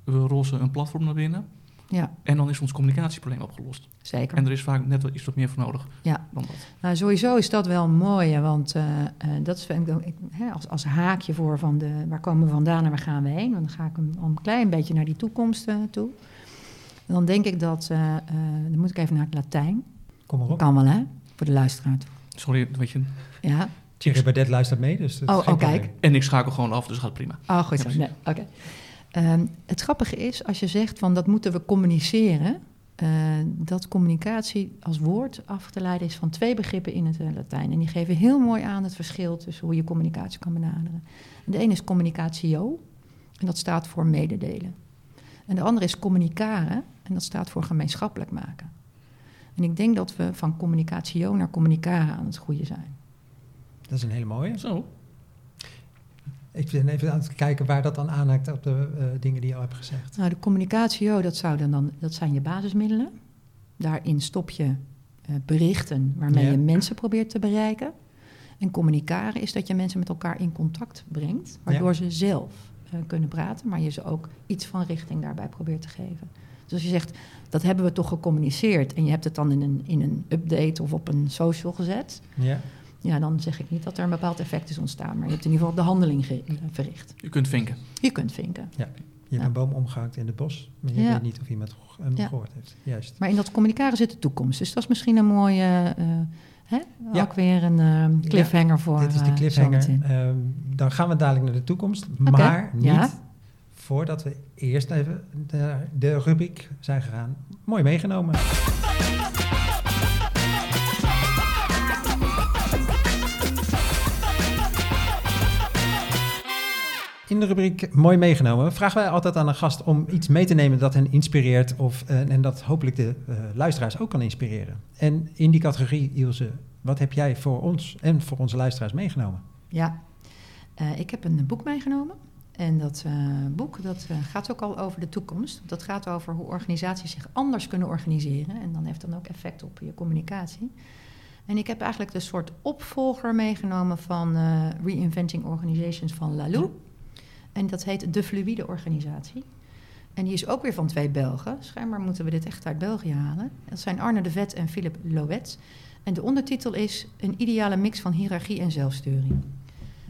Speaker 3: We rossen een platform naar binnen.
Speaker 1: Ja,
Speaker 3: En dan is ons communicatieprobleem opgelost.
Speaker 1: zeker.
Speaker 3: En er is vaak net wat iets wat meer voor nodig
Speaker 1: Ja.
Speaker 3: dan dat.
Speaker 1: Nou, sowieso is dat wel mooi, want eh, eh, dat is vind ik, hè, als, als haakje voor van de, waar komen we vandaan en waar gaan we heen. Want dan ga ik hem al een klein beetje naar die toekomst eh, toe. Dan denk ik dat, eh, eh, dan moet ik even naar het Latijn.
Speaker 2: Kom maar op.
Speaker 1: Kan wel, hè, voor de luisteraar.
Speaker 3: Sorry, weet je.
Speaker 1: Ja.
Speaker 2: Thierry Baudet luistert mee, dus dat is
Speaker 1: Oh,
Speaker 2: geen
Speaker 1: oh, kijk.
Speaker 3: En ik schakel gewoon af, dus gaat prima.
Speaker 1: Oh, goed zo.
Speaker 3: Ja,
Speaker 1: Nee, oké. Ehm, het grappige is, als je zegt van dat moeten we communiceren, eh, dat communicatie als woord af te leiden is van twee begrippen in het eh, Latijn. En die geven heel mooi aan het verschil tussen hoe je communicatie kan benaderen. En de ene is communicatio, en dat staat voor mededelen. En de andere is communicare, en dat staat voor gemeenschappelijk maken. En ik denk dat we van communicatio naar communicare aan het groeien zijn.
Speaker 2: Dat is een hele mooie.
Speaker 3: Zo.
Speaker 2: Ik ben even aan het kijken waar dat dan aanhaakt op de eh, dingen die je al hebt gezegd.
Speaker 1: Nou, de communicatio, dat, zouden dan, dat zijn je basismiddelen. Daarin stop je eh, berichten waarmee
Speaker 2: Ja.
Speaker 1: je mensen probeert te bereiken. En communicaren is dat je mensen met elkaar in contact brengt, waardoor ze zelf eh, kunnen praten, maar je ze ook iets van richting daarbij probeert te geven. Dus als je zegt, dat hebben we toch gecommuniceerd en je hebt het dan in een, in een update of op een social gezet,
Speaker 2: Ja.
Speaker 1: Ja, dan zeg ik niet dat er een bepaald effect is ontstaan, maar je hebt in ieder geval de handeling eh, verricht.
Speaker 3: Je kunt vinken.
Speaker 1: Je kunt vinken.
Speaker 2: Je hebt
Speaker 1: Ja.
Speaker 2: een boom omgehakt in het bos, maar je
Speaker 1: Ja.
Speaker 2: weet niet of iemand hem
Speaker 1: Ja.
Speaker 2: gehoord heeft. Juist.
Speaker 1: Maar in dat communicaren zit de toekomst. Dus dat is misschien een mooie, eh, hè?
Speaker 2: Ja.
Speaker 1: ook weer een eh, cliffhanger voor
Speaker 2: Dit is de cliffhanger. Ehm, dan gaan we dadelijk naar de toekomst, maar niet
Speaker 1: ja.
Speaker 2: voordat we eerst even de, de rubriek zijn gegaan. Mooi meegenomen. In de rubriek Mooi meegenomen vragen wij altijd aan een gast om iets mee te nemen dat hen inspireert of, eh, en dat hopelijk de eh, luisteraars ook kan inspireren. En in die categorie, Ilse, wat heb jij voor ons en voor onze luisteraars meegenomen?
Speaker 1: Ja, Eh, ik heb een boek meegenomen. En dat boek dat, gaat ook al over de toekomst. Dat gaat over hoe organisaties zich anders kunnen organiseren. En dan heeft dan ook effect op je communicatie. En ik heb eigenlijk de soort opvolger meegenomen van Reinventing Organizations van Lalou. En dat heet De Fluïde Organisatie. En die is ook weer van twee Belgen. Schijnbaar moeten we dit echt uit België halen. Dat zijn Arne de Vet en Philip Loet. En de ondertitel is Een ideale mix van hiërarchie en zelfsturing.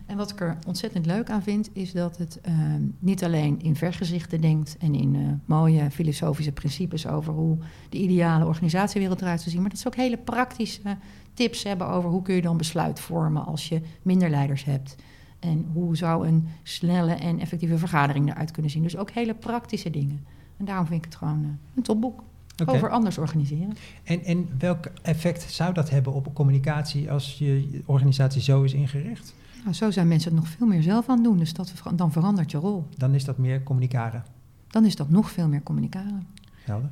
Speaker 1: En wat ik er ontzettend leuk aan vind, is dat het eh, niet alleen in vergezichten denkt en in eh, mooie filosofische principes over hoe de ideale organisatiewereld eruit zou zien, maar dat ze ook hele praktische tips hebben over hoe kun je dan besluit vormen als je minder leiders hebt. En hoe zou een snelle en effectieve vergadering eruit kunnen zien. Dus ook hele praktische dingen. En daarom vind ik het gewoon eh, een topboek over anders organiseren.
Speaker 2: En, en welk effect zou dat hebben op communicatie als je organisatie zo is ingericht?
Speaker 1: Nou, zo zijn mensen het nog veel meer zelf aan het doen. Dus dat, dan verandert je rol.
Speaker 2: Dan is dat meer communicaren.
Speaker 1: Dan is dat nog veel meer communiceren.
Speaker 2: Helder.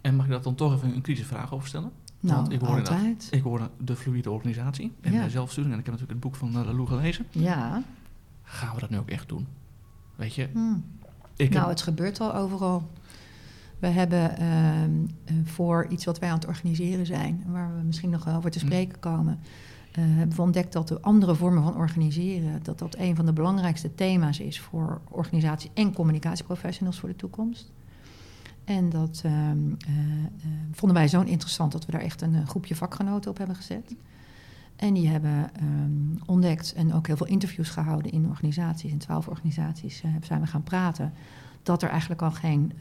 Speaker 3: En mag ik dat dan toch even een kritische vraag over stellen?
Speaker 1: Nou,
Speaker 3: Want ik hoor
Speaker 1: altijd.
Speaker 3: Ik hoorde de fluïde organisatie en
Speaker 1: Ja.
Speaker 3: zelfsturing. En ik heb natuurlijk het boek van Lalou gelezen.
Speaker 1: Ja.
Speaker 3: Gaan we dat nu ook echt doen? Weet je,
Speaker 1: Hm.
Speaker 3: ik
Speaker 1: nou,
Speaker 3: heb-
Speaker 1: het gebeurt al overal. We hebben ehm, eh, voor iets wat wij aan het organiseren zijn, waar we misschien nog over te
Speaker 3: Hm.
Speaker 1: spreken komen, eh, hebben we ontdekt dat de andere vormen van organiseren, dat dat een van de belangrijkste thema's is voor organisatie- en communicatieprofessionals voor de toekomst. En dat ehm, eh, eh, vonden wij zo interessant dat we daar echt een eh, groepje vakgenoten op hebben gezet. En die hebben ehm, ontdekt en ook heel veel interviews gehouden in organisaties. In twaalf organisaties eh, zijn we gaan praten. Dat er eigenlijk al geen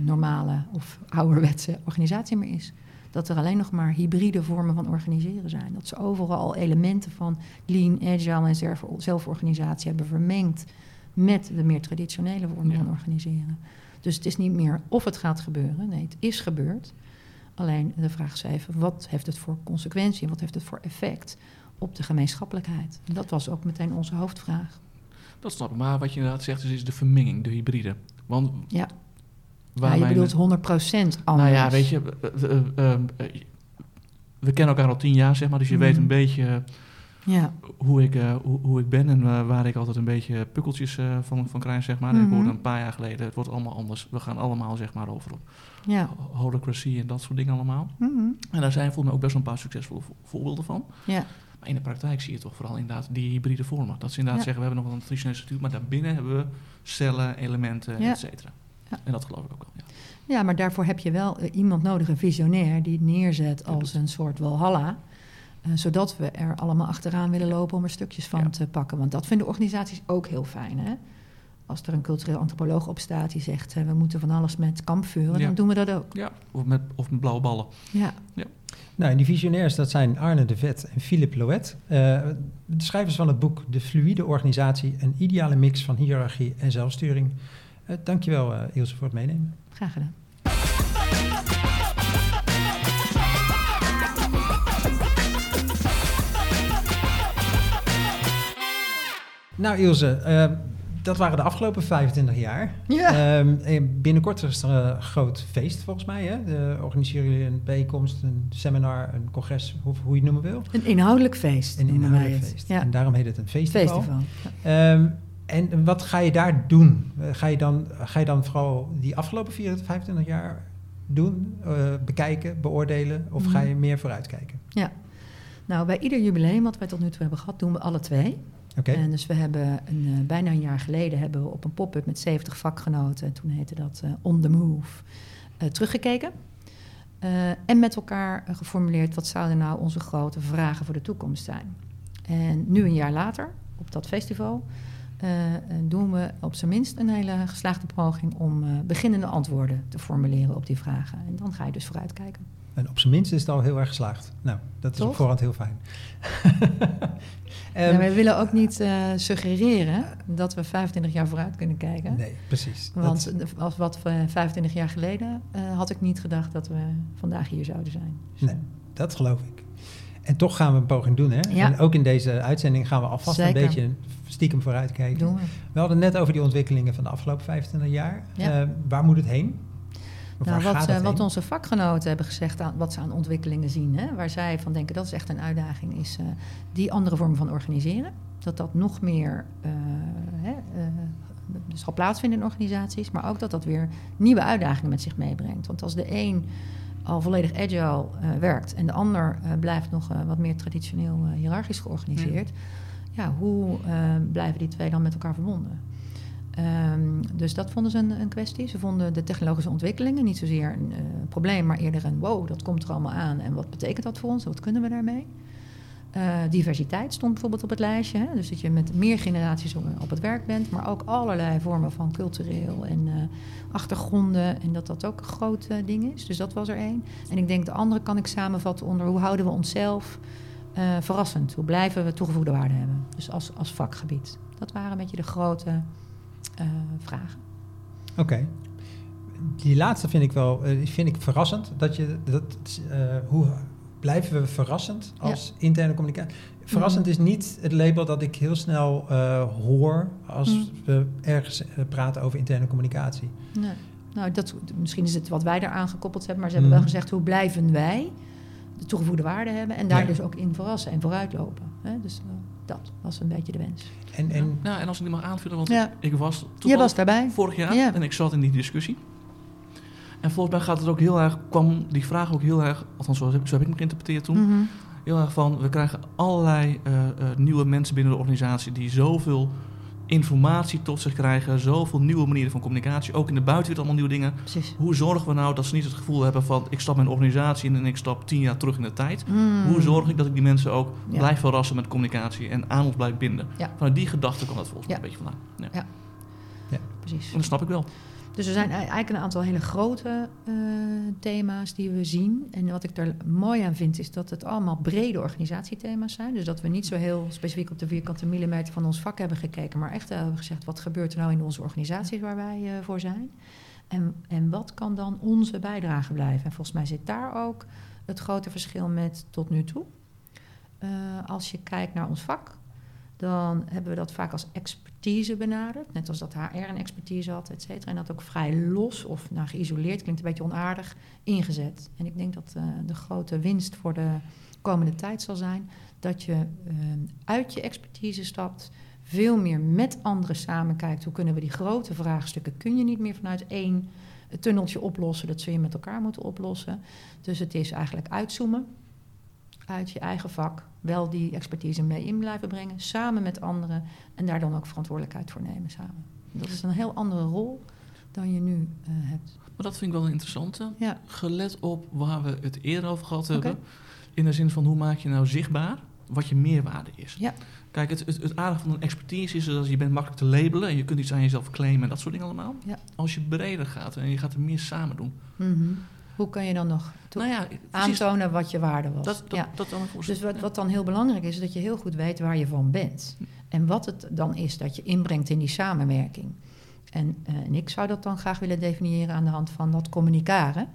Speaker 1: normale of ouderwetse organisatie meer is. Dat er alleen nog maar hybride vormen van organiseren zijn. Dat ze overal elementen van lean, agile en zelf- zelforganisatie hebben vermengd met de meer traditionele vormen
Speaker 3: Ja.
Speaker 1: van organiseren. Dus het is niet meer of het gaat gebeuren. Nee, het is gebeurd. Alleen de vraag is even, wat heeft het voor consequentie? Wat heeft het voor effect op de gemeenschappelijkheid? En dat was ook meteen onze hoofdvraag.
Speaker 3: Dat snap ik. Maar wat je inderdaad zegt, is, is de vermenging, de hybride. Want
Speaker 1: Ja.
Speaker 3: waar
Speaker 1: Ja, je bedoelt 100% anders.
Speaker 3: Nou ja, weet je, we, we- we- we- we kennen elkaar al tien jaar, zeg maar, dus je
Speaker 1: Mhm.
Speaker 3: weet een beetje
Speaker 1: Ja,
Speaker 3: hoe ik, eh, hoe, hoe ik ben en eh, waar ik altijd een beetje pukkeltjes eh, van, van krijg, zeg maar. Ik
Speaker 1: Mhm.
Speaker 3: hoorde een paar jaar geleden, het wordt allemaal anders. We gaan allemaal, zeg maar, over op
Speaker 1: ja.
Speaker 3: holocracy en dat soort dingen allemaal.
Speaker 1: Mhm.
Speaker 3: En daar zijn volgens mij ook best wel een paar succesvolle vo- voorbeelden van.
Speaker 1: ja.
Speaker 3: Maar in de praktijk zie je toch vooral inderdaad die hybride vormen. Dat ze inderdaad
Speaker 1: Ja.
Speaker 3: zeggen, we hebben nog wel een traditionele structuur, maar daarbinnen hebben we cellen, elementen,
Speaker 1: Ja.
Speaker 3: et cetera.
Speaker 1: Ja.
Speaker 3: En dat geloof ik ook wel, ja.
Speaker 1: Ja, maar daarvoor heb je wel iemand nodig, een visionair, die het neerzet als een soort walhalla. Eh, zodat we er allemaal achteraan willen lopen om er stukjes van
Speaker 3: Ja.
Speaker 1: te pakken. Want dat vinden organisaties ook heel fijn. Hè? Als er een cultureel antropoloog op staat die zegt... eh, we moeten van alles met kampvuren,
Speaker 3: Ja.
Speaker 1: dan doen we dat ook.
Speaker 3: Ja, of met, of met blauwe ballen.
Speaker 1: Ja,
Speaker 2: Nou, en die visionairs, dat zijn Arne de Vet en Philippe Loet. eh, de schrijvers van het boek De Fluïde Organisatie, een ideale mix van hiërarchie en zelfsturing. Uh, dankjewel uh, Ilse voor het meenemen.
Speaker 1: graag gedaan.
Speaker 2: Nou Ilse, uh, dat waren de afgelopen 25 jaar.
Speaker 1: Ja.
Speaker 2: Um, binnenkort is er een groot feest volgens mij. Hè? Organiseren jullie een bijeenkomst, een seminar, een congres, hoe, hoe je het noemen wil?
Speaker 1: Een inhoudelijk feest.
Speaker 2: Een inhoudelijk feest.
Speaker 1: Ja.
Speaker 2: En daarom heet het een festival.
Speaker 1: Festival. Ja.
Speaker 2: Um, en wat ga je daar doen? Ga je dan, ga je dan vooral die afgelopen 24, 25 jaar doen, uh, bekijken, beoordelen? Of mm. ga je meer vooruitkijken?
Speaker 1: Ja. Nou, bij ieder jubileum wat wij tot nu toe hebben gehad, doen we alle twee. En dus we hebben een, uh, bijna een jaar geleden hebben we op een pop-up met 70 vakgenoten, toen heette dat uh, On the Move, uh, teruggekeken. en met elkaar geformuleerd wat zouden nou onze grote vragen voor de toekomst zijn. En nu een jaar later, op dat festival, doen we op zijn minst een hele geslaagde poging om beginnende antwoorden te formuleren op die vragen. En dan ga je dus vooruitkijken.
Speaker 2: En op zijn minst is het al heel erg geslaagd. Nou, dat is
Speaker 1: Toch?
Speaker 2: op voorhand heel fijn.
Speaker 1: um, ja, wij willen ook niet uh, suggereren dat we 25 jaar vooruit kunnen kijken.
Speaker 2: Nee, precies.
Speaker 1: Want dat... als wat we 25 jaar geleden uh, had ik niet gedacht dat we vandaag hier zouden zijn.
Speaker 2: Dus nee, dat geloof ik. En toch gaan we een poging doen, hè?
Speaker 1: Ja.
Speaker 2: En ook in deze uitzending gaan we alvast
Speaker 1: Zeker.
Speaker 2: een beetje stiekem vooruitkijken.
Speaker 1: We.
Speaker 2: we hadden net over die ontwikkelingen van de afgelopen 25 jaar.
Speaker 1: Ja.
Speaker 2: Uh, waar moet het heen?
Speaker 1: Nou, wat, uh, wat, onze vakgenoten hebben gezegd, aan, wat ze aan ontwikkelingen zien, hè, waar zij van denken dat is echt een uitdaging, is uh, die andere vormen van organiseren. Dat dat nog meer uh, hè, zal plaatsvinden in organisaties, maar ook dat dat weer nieuwe uitdagingen met zich meebrengt. Want als de een al volledig agile werkt en de ander blijft nog wat meer traditioneel hiërarchisch georganiseerd, ja. ja hoe blijven die twee dan met elkaar verbonden? Um, dus dat vonden ze een, een, kwestie. Ze vonden de technologische ontwikkelingen niet zozeer een uh, probleem, maar eerder een wow, dat komt er allemaal aan en wat betekent dat voor ons? Wat kunnen we daarmee? Uh, diversiteit stond bijvoorbeeld op het lijstje. Hè? Dus dat je met meer generaties op het werk bent, maar ook allerlei vormen van cultureel en uh, achtergronden. En dat dat ook een groot ding is. Dus dat was er één. En ik denk de andere kan ik samenvatten onder hoe houden we onszelf verrassend? Hoe blijven we toegevoegde waarde hebben? Dus als, als vakgebied. Dat waren een beetje de grote uh, vragen.
Speaker 2: Oké. Okay. Die laatste vind ik wel uh, vind ik verrassend. Dat je dat, uh, hoe blijven we verrassend als ja. interne communicatie? Verrassend mm. is niet het label dat ik heel snel hoor als mm. we ergens praten over interne communicatie.
Speaker 1: Nee. Nou, dat, misschien is het wat wij daaraan gekoppeld hebben, maar ze hebben mm. wel gezegd hoe blijven wij de toegevoegde waarde hebben en daar ja. dus ook in verrassen en vooruitlopen. Hè? Dus dat was een beetje de wens.
Speaker 2: En, en,
Speaker 3: ja, en als ik die mag aanvullen, want ja. ik was
Speaker 1: Je was daarbij.
Speaker 3: vorig jaar ja. en ik zat in die discussie. En volgens mij gaat het ook heel erg, kwam die vraag ook heel erg, althans zo heb, zo heb ik me geïnterpreteerd toen,
Speaker 1: Mhm.
Speaker 3: heel erg van, we krijgen allerlei uh, uh, nieuwe mensen binnen de organisatie die zoveel informatie tot zich krijgen, zoveel nieuwe manieren van communicatie, ook in de buitenwereld allemaal nieuwe dingen.
Speaker 1: Precies.
Speaker 3: Hoe zorgen we nou dat ze niet het gevoel hebben van, ik stap mijn organisatie in en ik stap tien jaar terug in de tijd.
Speaker 1: Mm.
Speaker 3: Hoe zorg ik dat ik die mensen ook ja. blijf verrassen met communicatie en aan ons blijf binden?
Speaker 1: Ja.
Speaker 3: Vanuit die gedachte kwam dat volgens mij
Speaker 1: Ja.
Speaker 3: een beetje vandaan. Ja.
Speaker 1: Ja.
Speaker 2: Ja.
Speaker 1: Precies.
Speaker 3: En dat snap ik wel.
Speaker 1: Dus er zijn eigenlijk een aantal hele grote uh, thema's die we zien. En wat ik er mooi aan vind, is dat het allemaal brede organisatiethema's zijn. Dus dat we niet zo heel specifiek op de vierkante millimeter van ons vak hebben gekeken, maar echt hebben gezegd: wat gebeurt er nou in onze organisaties waar wij uh, voor zijn? En, en wat kan dan onze bijdrage blijven? En volgens mij zit daar ook het grote verschil met tot nu toe. Als je kijkt naar ons vak, dan hebben we dat vaak als expertise benaderd. Net als dat HR een expertise had, et cetera. En dat ook vrij los of nou, geïsoleerd, klinkt een beetje onaardig, ingezet. En ik denk dat uh, de grote winst voor de komende tijd zal zijn dat je uh, uit je expertise stapt, veel meer met anderen samen kijkt. Hoe kunnen we die grote vraagstukken, kun je niet meer vanuit één tunneltje oplossen, dat zul je met elkaar moeten oplossen. Dus het is eigenlijk uitzoomen uit je eigen vak, wel die expertise mee in blijven brengen, samen met anderen en daar dan ook verantwoordelijkheid voor nemen samen. Dat is een heel andere rol dan je nu uh, hebt.
Speaker 3: Maar dat vind ik wel interessant.
Speaker 1: Ja.
Speaker 3: Gelet op waar we het eerder over gehad hebben, in de zin van hoe maak je nou zichtbaar wat je meerwaarde is.
Speaker 1: Ja.
Speaker 3: Kijk, het, het, het aardige van een expertise is dat je bent makkelijk te labelen en je kunt iets aan jezelf claimen en dat soort dingen allemaal.
Speaker 1: Ja.
Speaker 3: Als je breder gaat en je gaat er meer samen doen.
Speaker 1: Mm -hmm. Hoe kan je dan nog
Speaker 3: nou ja,
Speaker 1: aantonen wat je waarde was?
Speaker 3: Dat, dat,
Speaker 1: ja.
Speaker 3: dat dan
Speaker 1: dus wat, wat dan heel belangrijk is, is dat je heel goed weet waar je van bent. En wat het dan is dat je inbrengt in die samenwerking. En, uh, en ik zou dat dan graag willen definiëren aan de hand van dat communicaren.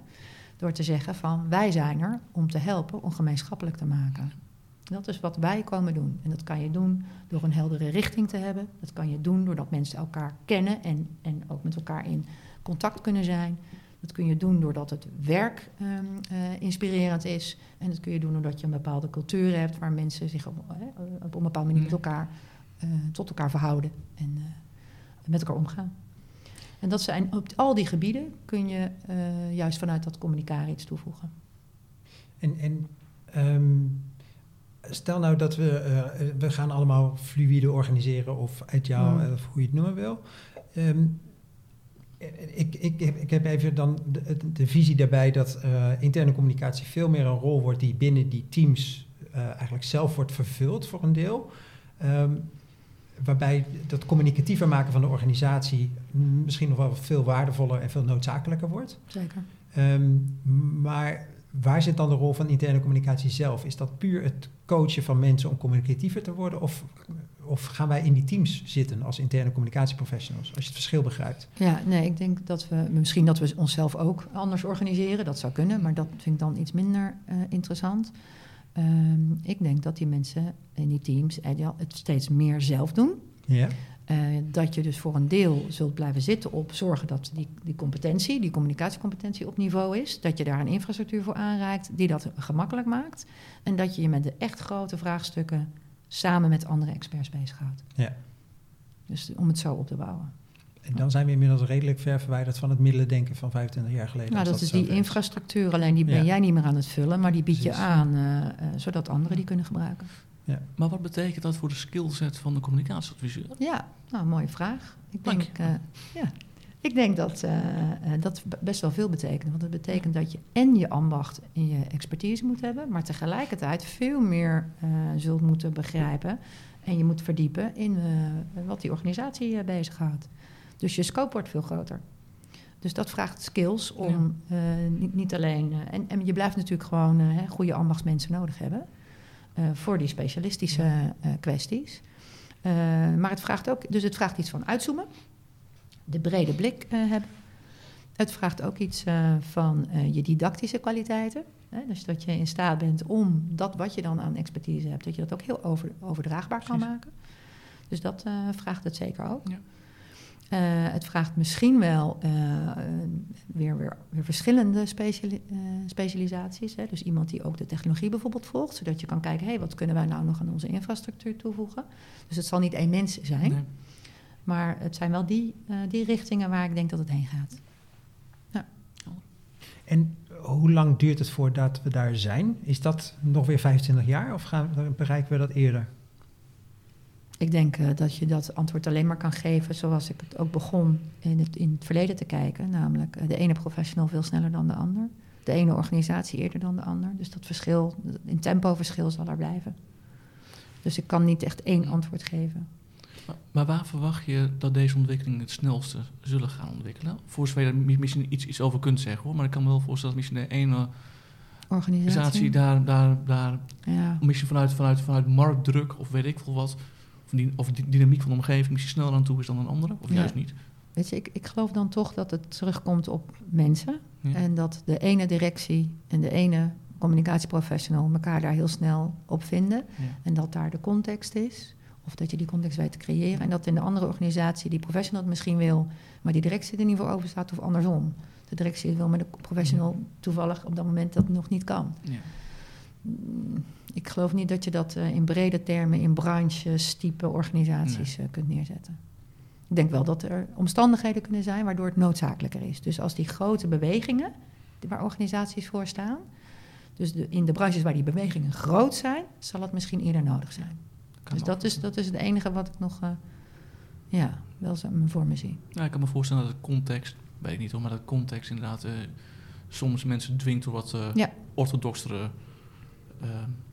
Speaker 1: Door te zeggen van wij zijn er om te helpen om gemeenschappelijk te maken. Dat is wat wij komen doen. En dat kan je doen door een heldere richting te hebben. Dat kan je doen doordat mensen elkaar kennen en, en ook met elkaar in contact kunnen zijn. Dat kun je doen doordat het werk um, uh, inspirerend is. En dat kun je doen doordat je een bepaalde cultuur hebt waar mensen zich op, op een bepaalde manier met elkaar, uh, tot elkaar verhouden en met elkaar omgaan. En dat zijn op al die gebieden kun je juist vanuit dat communicaren iets toevoegen.
Speaker 2: En, en um, stel nou dat we, we gaan allemaal fluïde organiseren of uit jou, mm. of hoe je het noemen wil. Um, ik, ik, ik heb even dan de, de visie daarbij dat uh, interne communicatie veel meer een rol wordt die binnen die teams uh, eigenlijk zelf wordt vervuld voor een deel. Um, waarbij dat communicatiever maken van de organisatie misschien nog wel veel waardevoller en veel noodzakelijker wordt.
Speaker 1: Zeker.
Speaker 2: Um, maar waar zit dan de rol van interne communicatie zelf? Is dat puur het coachen van mensen om communicatiever te worden? Of, of gaan wij in die teams zitten als interne communicatieprofessionals? Als je het verschil begrijpt.
Speaker 1: Ja, nee, ik denk dat we misschien dat we onszelf ook anders organiseren. Dat zou kunnen, maar dat vind ik dan iets minder uh, interessant. Um, ik denk dat die mensen in die teams het steeds meer zelf doen.
Speaker 2: Ja.
Speaker 1: Uh, dat je dus voor een deel zult blijven zitten op zorgen dat die, die competentie, die communicatiecompetentie op niveau is. Dat je daar een infrastructuur voor aanreikt die dat gemakkelijk maakt. En dat je je met de echt grote vraagstukken samen met andere experts bezighoudt.
Speaker 2: Ja.
Speaker 1: Dus om het zo op te bouwen.
Speaker 2: En dan zijn we inmiddels redelijk ver verwijderd van het middelendenken van 25 jaar geleden.
Speaker 1: Nou, dat, dat is die infrastructuur, alleen die ben ja. jij niet meer aan het vullen, maar die bied je aan, uh, uh, zodat anderen die kunnen gebruiken.
Speaker 2: Ja.
Speaker 3: Maar wat betekent dat voor de skillset van de communicatieadviseur?
Speaker 1: Ja, nou, mooie vraag. Ik denk, uh, ja, ik denk dat uh, dat best wel veel betekent. Want het betekent dat je en je ambacht en je expertise moet hebben, maar tegelijkertijd veel meer uh, zult moeten begrijpen en je moet verdiepen in wat die organisatie bezighoudt. Dus je scope wordt veel groter. Dus dat vraagt skills om ja. niet, niet, alleen. en, en je blijft natuurlijk gewoon goede ambachtsmensen nodig hebben. Uh, voor die specialistische uh, kwesties. Uh, maar het vraagt ook, dus het vraagt iets van uitzoomen, de brede blik hebben. Het vraagt ook iets van je didactische kwaliteiten. Hè? Dus dat je in staat bent om dat wat je dan aan expertise hebt, dat je dat ook heel over, overdraagbaar kan maken. Dus dat vraagt het zeker ook.
Speaker 3: Ja.
Speaker 1: Uh, het vraagt misschien wel uh, weer, weer, weer, verschillende speciali uh, specialisaties. Hè? Dus iemand die ook de technologie bijvoorbeeld volgt, zodat je kan kijken, hé, hey, wat kunnen wij nou nog aan onze infrastructuur toevoegen? Dus het zal niet één mens zijn,
Speaker 3: Nee.
Speaker 1: maar het zijn wel die, die richtingen waar ik denk dat het heen gaat.
Speaker 2: En hoe lang duurt het voordat we daar zijn? Is dat nog weer 25 jaar of gaan, bereiken we dat eerder?
Speaker 1: Ik denk uh, dat je dat antwoord alleen maar kan geven zoals ik het ook begon in het, in het verleden te kijken. Namelijk uh, de ene professional veel sneller dan de ander. De ene organisatie eerder dan de ander. Dus dat verschil, in tempoverschil zal er blijven. Dus ik kan niet echt één antwoord geven.
Speaker 3: Maar, waar verwacht je dat deze ontwikkelingen het snelste zullen gaan ontwikkelen? Voor zover je er misschien iets, iets over kunt zeggen hoor. Maar ik kan me wel voorstellen dat misschien de ene
Speaker 1: organisatie,
Speaker 3: organisatie daar, daar, daar
Speaker 1: ja.
Speaker 3: misschien vanuit, vanuit, vanuit marktdruk of weet ik veel wat die, of die dynamiek van de omgeving misschien sneller aan toe is dan een andere, of
Speaker 1: Ja.
Speaker 3: juist niet?
Speaker 1: weet je, ik, ik geloof dan toch dat het terugkomt op mensen.
Speaker 3: Ja.
Speaker 1: En dat de ene directie en de ene communicatieprofessional elkaar daar heel snel op vinden.
Speaker 3: Ja.
Speaker 1: En dat daar de context is. Of dat je die context weet te creëren. En dat in de andere organisatie die professional het misschien wil, maar die directie er niet voor open staat, of andersom. De directie wil, maar de professional toevallig op dat moment dat nog niet kan.
Speaker 3: Ja.
Speaker 1: Mm, Ik geloof niet dat je dat eh, in brede termen in branches, type organisaties eh, kunt neerzetten. Ik denk wel dat er omstandigheden kunnen zijn waardoor het noodzakelijker is. Dus als die grote bewegingen, waar organisaties voor staan, dus de, in de branches waar die bewegingen groot zijn, zal het misschien eerder nodig zijn.
Speaker 3: Kan
Speaker 1: dus dat is, dat is het enige wat ik nog eh, ja, wel voor me zie.
Speaker 3: Ja, ik kan me voorstellen dat de context, weet ik niet hoor, maar dat context inderdaad soms mensen dwingt door wat
Speaker 1: Ja.
Speaker 3: orthodoxere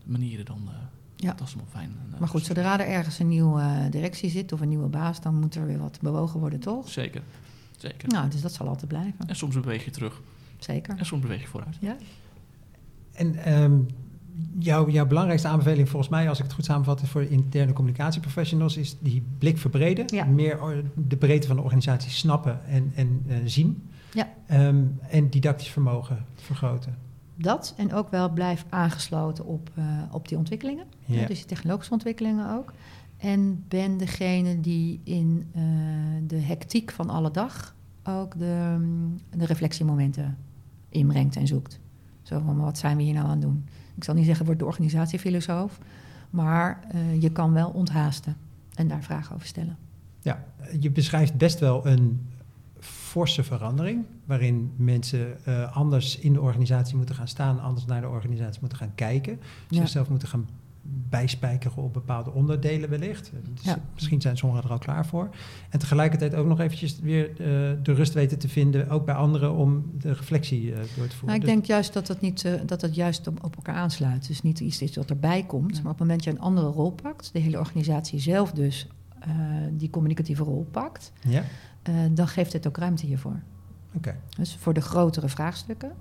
Speaker 3: manieren dan. eh,
Speaker 1: Ja.
Speaker 3: Dat is wel fijn. Eh,
Speaker 1: Maar goed, zodra er ergens een nieuwe eh, directie zit of een nieuwe baas, dan moet er weer wat bewogen worden, toch?
Speaker 3: Zeker. Zeker.
Speaker 1: Nou, dus dat zal altijd blijven.
Speaker 3: En soms beweeg je terug
Speaker 1: Zeker.
Speaker 3: en soms beweeg je vooruit.
Speaker 1: Ja?
Speaker 2: En ehm, jouw, jouw belangrijkste aanbeveling volgens mij, als ik het goed samenvat, voor interne communicatieprofessionals, is die blik verbreden.
Speaker 1: Ja.
Speaker 2: Meer de breedte van de organisatie snappen en, en eh, zien.
Speaker 1: Ja.
Speaker 2: Ehm, en didactisch vermogen vergroten.
Speaker 1: Dat en ook wel blijf aangesloten op, eh, op die ontwikkelingen.
Speaker 2: Ja.
Speaker 1: Dus die technologische ontwikkelingen ook. En ben degene die in eh, de hectiek van alle dag ook de, mm, de reflectiemomenten inbrengt en zoekt. Zo van, wat zijn we hier nou aan het doen? Ik zal niet zeggen, word de organisatiefilosoof. Maar eh, je kan wel onthaasten en daar vragen over stellen.
Speaker 2: Ja, je beschrijft best wel een forse verandering, waarin mensen eh, anders in de organisatie moeten gaan staan, anders naar de organisatie moeten gaan kijken,
Speaker 1: Ja.
Speaker 2: zichzelf moeten gaan bijspijkeren op bepaalde onderdelen wellicht. Dus
Speaker 1: Ja.
Speaker 2: Misschien zijn sommigen er al klaar voor. En tegelijkertijd ook nog eventjes weer eh, de rust weten te vinden, ook bij anderen, om de reflectie eh, door te voeren.
Speaker 1: Maar ik
Speaker 2: Dus-
Speaker 1: denk juist dat het, niet, eh, dat het juist op, op elkaar aansluit. Dus niet iets is dat erbij komt.
Speaker 3: Ja.
Speaker 1: Maar op het moment dat je een andere rol pakt, de hele organisatie zelf dus eh, die communicatieve rol pakt,
Speaker 2: Ja,
Speaker 1: eh, dan geeft het ook ruimte hiervoor.
Speaker 2: oké.
Speaker 1: Dus voor de grotere vraagstukken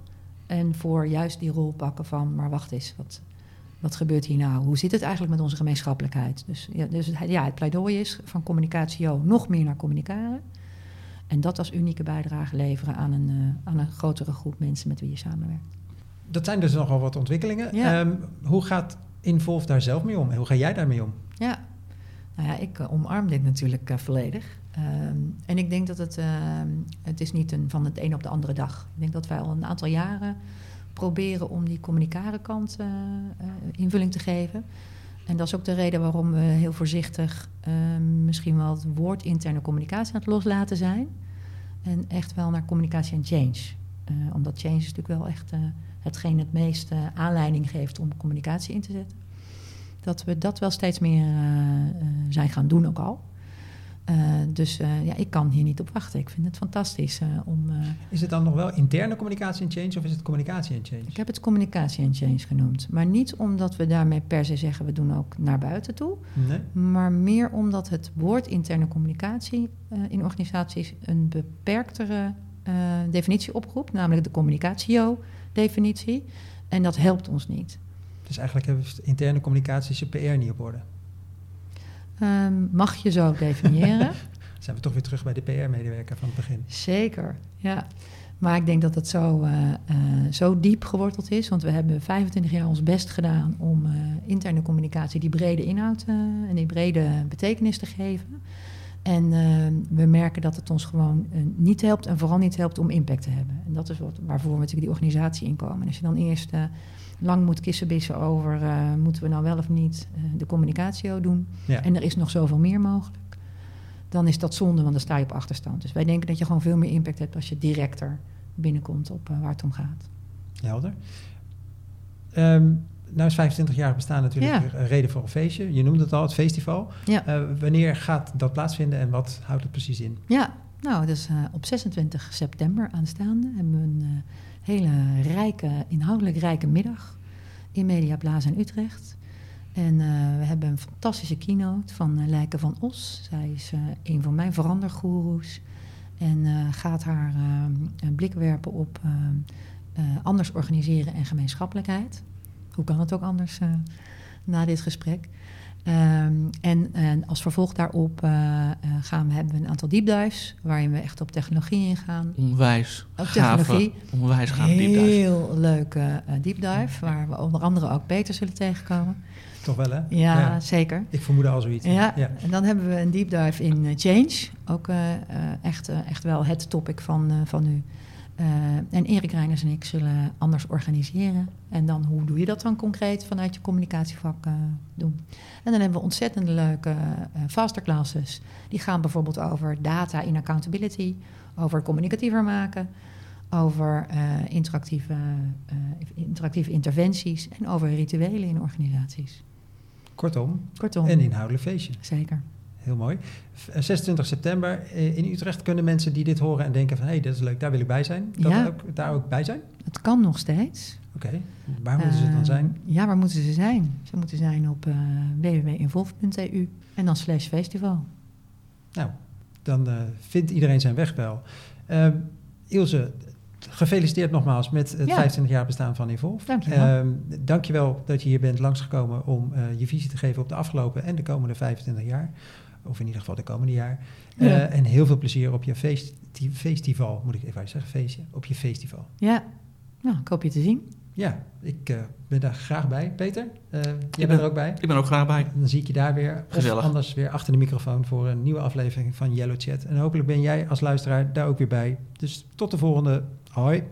Speaker 1: en voor juist die rol pakken van, maar wacht eens, wat, wat gebeurt hier nou? Hoe zit het eigenlijk met onze gemeenschappelijkheid? Dus, ja, dus het, ja, het pleidooi is van communicatio nog meer naar communicaren. En dat als unieke bijdrage leveren aan een, eh, aan een grotere groep mensen met wie je samenwerkt.
Speaker 2: Dat zijn dus nogal wat ontwikkelingen.
Speaker 1: Ja.
Speaker 2: Ehm, hoe gaat Involve daar zelf mee om? En hoe ga jij daarmee om?
Speaker 1: Ja, nou ja, ik eh, omarm dit natuurlijk eh, volledig. Ehm, en ik denk dat het, ehm, het is niet een, van het een op de andere dag. Ik denk dat wij al een aantal jaren proberen om die communicare kant eh, eh, invulling te geven. En dat is ook de reden waarom we heel voorzichtig ehm, misschien wel het woord interne communicatie aan het loslaten zijn. En echt wel naar communicatie en change. Eh, omdat change is natuurlijk wel echt hetgeen het meeste aanleiding geeft om communicatie in te zetten dat we dat wel steeds meer zijn gaan doen ook al. Eh, dus eh, ja, ik kan hier niet op wachten. Ik vind het fantastisch eh, om...
Speaker 2: Is het dan nog wel interne communicatie en change of is het communicatie en change?
Speaker 1: ik heb het communicatie en change genoemd. Maar niet omdat we daarmee per se zeggen... we doen ook naar buiten toe.
Speaker 2: Nee?
Speaker 1: Maar meer omdat het woord interne communicatie... in organisaties een beperktere definitie oproept. Namelijk de communicatio-definitie. En dat helpt ons niet.
Speaker 2: Dus eigenlijk hebben we interne communicatie zijn PR niet op orde.
Speaker 1: Ehm, mag je zo definiëren?
Speaker 2: Zijn we toch weer terug bij de PR-medewerker van het begin.
Speaker 1: Zeker, ja. Maar ik denk dat het zo, eh, eh, zo diep geworteld is. Want we hebben 25 jaar ons best gedaan om eh, interne communicatie die brede inhoud en die brede betekenis te geven. En we merken dat het ons gewoon niet helpt en vooral niet helpt om impact te hebben. En dat is wat, waarvoor we natuurlijk die organisatie inkomen. En als je dan eerst lang moet kissenbissen over eh, moeten we nou wel of niet eh, de communicatie doen.
Speaker 2: Ja.
Speaker 1: En er is nog zoveel meer mogelijk. Dan is dat zonde, want dan sta je op achterstand. Dus wij denken dat je gewoon veel meer impact hebt als je directer binnenkomt op eh, waar het om gaat.
Speaker 2: Helder. Ehm nou is 25 jaar bestaan natuurlijk
Speaker 1: Ja.
Speaker 2: een reden voor een feestje. Je noemde het al, het festival.
Speaker 1: Ja.
Speaker 2: Wanneer gaat dat plaatsvinden en wat houdt het precies in?
Speaker 1: Ja, nou, dus op 26 september aanstaande hebben we een hele rijke, inhoudelijk rijke middag in Media Plaza in Utrecht. En eh, we hebben een fantastische keynote van Lijke van Os. Zij is eh, een van mijn verandergoeroes. En gaat haar een blik werpen op anders organiseren en gemeenschappelijkheid. Hoe kan het ook anders na dit gesprek? Ehm, en, en als vervolg daarop eh, eh, gaan we, hebben we een aantal deep dives... waarin we echt op technologie ingaan.
Speaker 3: Onwijs
Speaker 1: Op
Speaker 3: gave,
Speaker 1: technologie.
Speaker 3: onwijs gave deep dive.
Speaker 1: Heel leuke eh, deep dive... waar we onder andere ook Peter zullen tegenkomen.
Speaker 2: Toch wel, hè?
Speaker 1: Ja, zeker.
Speaker 2: Ik vermoedde al zoiets.
Speaker 1: Ja, en dan hebben we een deep dive in change. Ook echt, echt wel het topic van, eh, van nu. Eh, en Erik Reiners en ik zullen anders organiseren. En dan, hoe doe je dat dan concreet vanuit je communicatievak eh, doen? En dan hebben we ontzettend leuke eh masterclasses. Die gaan bijvoorbeeld over data in accountability, over communicatiever maken, over interactieve, interactieve interventies en over rituelen in organisaties.
Speaker 2: Kortom,
Speaker 1: Kortom,
Speaker 2: een inhoudelijk feestje.
Speaker 1: zeker.
Speaker 2: Heel mooi. V- eh, 26 september eh, in Utrecht kunnen mensen die dit horen en denken van... hé, hey, dat is leuk, daar wil ik bij zijn. Dat
Speaker 1: Ja.
Speaker 2: ook, daar ook bij zijn?
Speaker 1: Het kan nog steeds.
Speaker 2: Oké, waar moeten ze dan
Speaker 1: Eh,
Speaker 2: zijn?
Speaker 1: Ja, waar moeten ze zijn? Ze moeten zijn op www.involve.eu en dan slash festival.
Speaker 2: Nou, dan vindt iedereen zijn weg wel. Ehm, Ilse, gefeliciteerd nogmaals met het
Speaker 1: Ja.
Speaker 2: 25 jaar bestaan van Evolve.
Speaker 1: Dankjewel.
Speaker 2: Ehm dankjewel dat je hier bent langsgekomen om je visie te geven op de afgelopen en de komende 25 jaar. Of in ieder geval de komende jaar. Eh,
Speaker 1: Ja.
Speaker 2: En heel veel plezier op je festi- festival, moet ik even zeggen, feestje, op je festival.
Speaker 1: Ja, nou, ik hoop je te zien.
Speaker 2: Ja, ik eh, ben daar graag bij. Peter, eh, jij
Speaker 3: ben-
Speaker 2: bent er ook bij?
Speaker 3: Ik ben ook graag bij.
Speaker 2: Dan zie ik je daar weer.
Speaker 3: Gezellig.
Speaker 2: Of anders weer achter de microfoon voor een nieuwe aflevering van Yellow Chat. En hopelijk ben jij als luisteraar daar ook weer bij. Dus tot de volgende. Hoi.